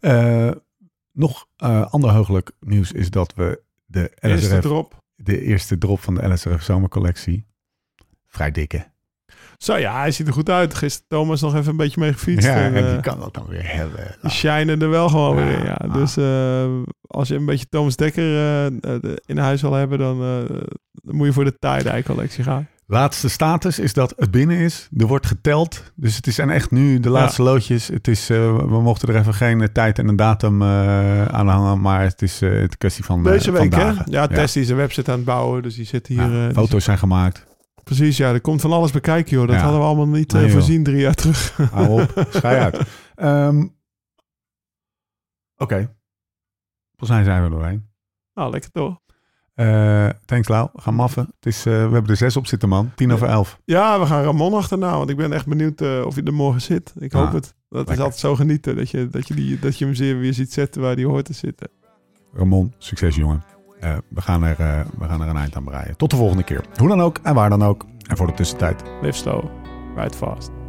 Eh, nog eh ander heugelijk nieuws is dat we de Eerste LSRF, drop. de eerste drop van de LSRF zomercollectie, vrij dikke. Zo ja, hij ziet er goed uit. Gisteren Thomas nog even een beetje mee gefietst. Ja, en, en eh, die kan dat dan weer hebben. Die shinen er wel gewoon Ja, weer in. Ja. ah. Dus eh, als je een beetje Thomas Dekker eh, eh, in huis wil hebben, dan, eh, dan moet je voor de tie-dye collectie gaan. Laatste status is dat het binnen is. Er wordt geteld. Dus het zijn echt nu de laatste loodjes. Het is, eh, we mochten er even geen tijd en een datum eh, aan hangen. Maar het is eh, het kwestie van, Deze week, hè? dagen. Ja, Tess is een website aan het bouwen, dus die zit hier. Ja, foto's zijn gemaakt. Precies, ja. Er komt van alles bekijken, joh. Dat Ja. hadden we allemaal niet Nee, voorzien drie jaar terug. Hou op, schij uit. Ehm, Oké. Volgens mij zijn we er doorheen. nou, lekker toch? Eh, thanks Lau, ga maffen. Het is, eh, we hebben er zes op zitten man. Tien over elf. Ja, we gaan Ramon achterna, want ik ben echt benieuwd eh, of hij er morgen zit. Ik hoop Ah, het. Dat is lekker. altijd zo genieten, dat je, dat, je die, dat je hem zeer weer ziet zetten waar hij hoort te zitten. Ramon, succes jongen. Eh, we, gaan er, eh, we gaan er een eind aan breien. Tot de volgende keer. Hoe dan ook en waar dan ook. En voor de tussentijd. Live slow, ride fast.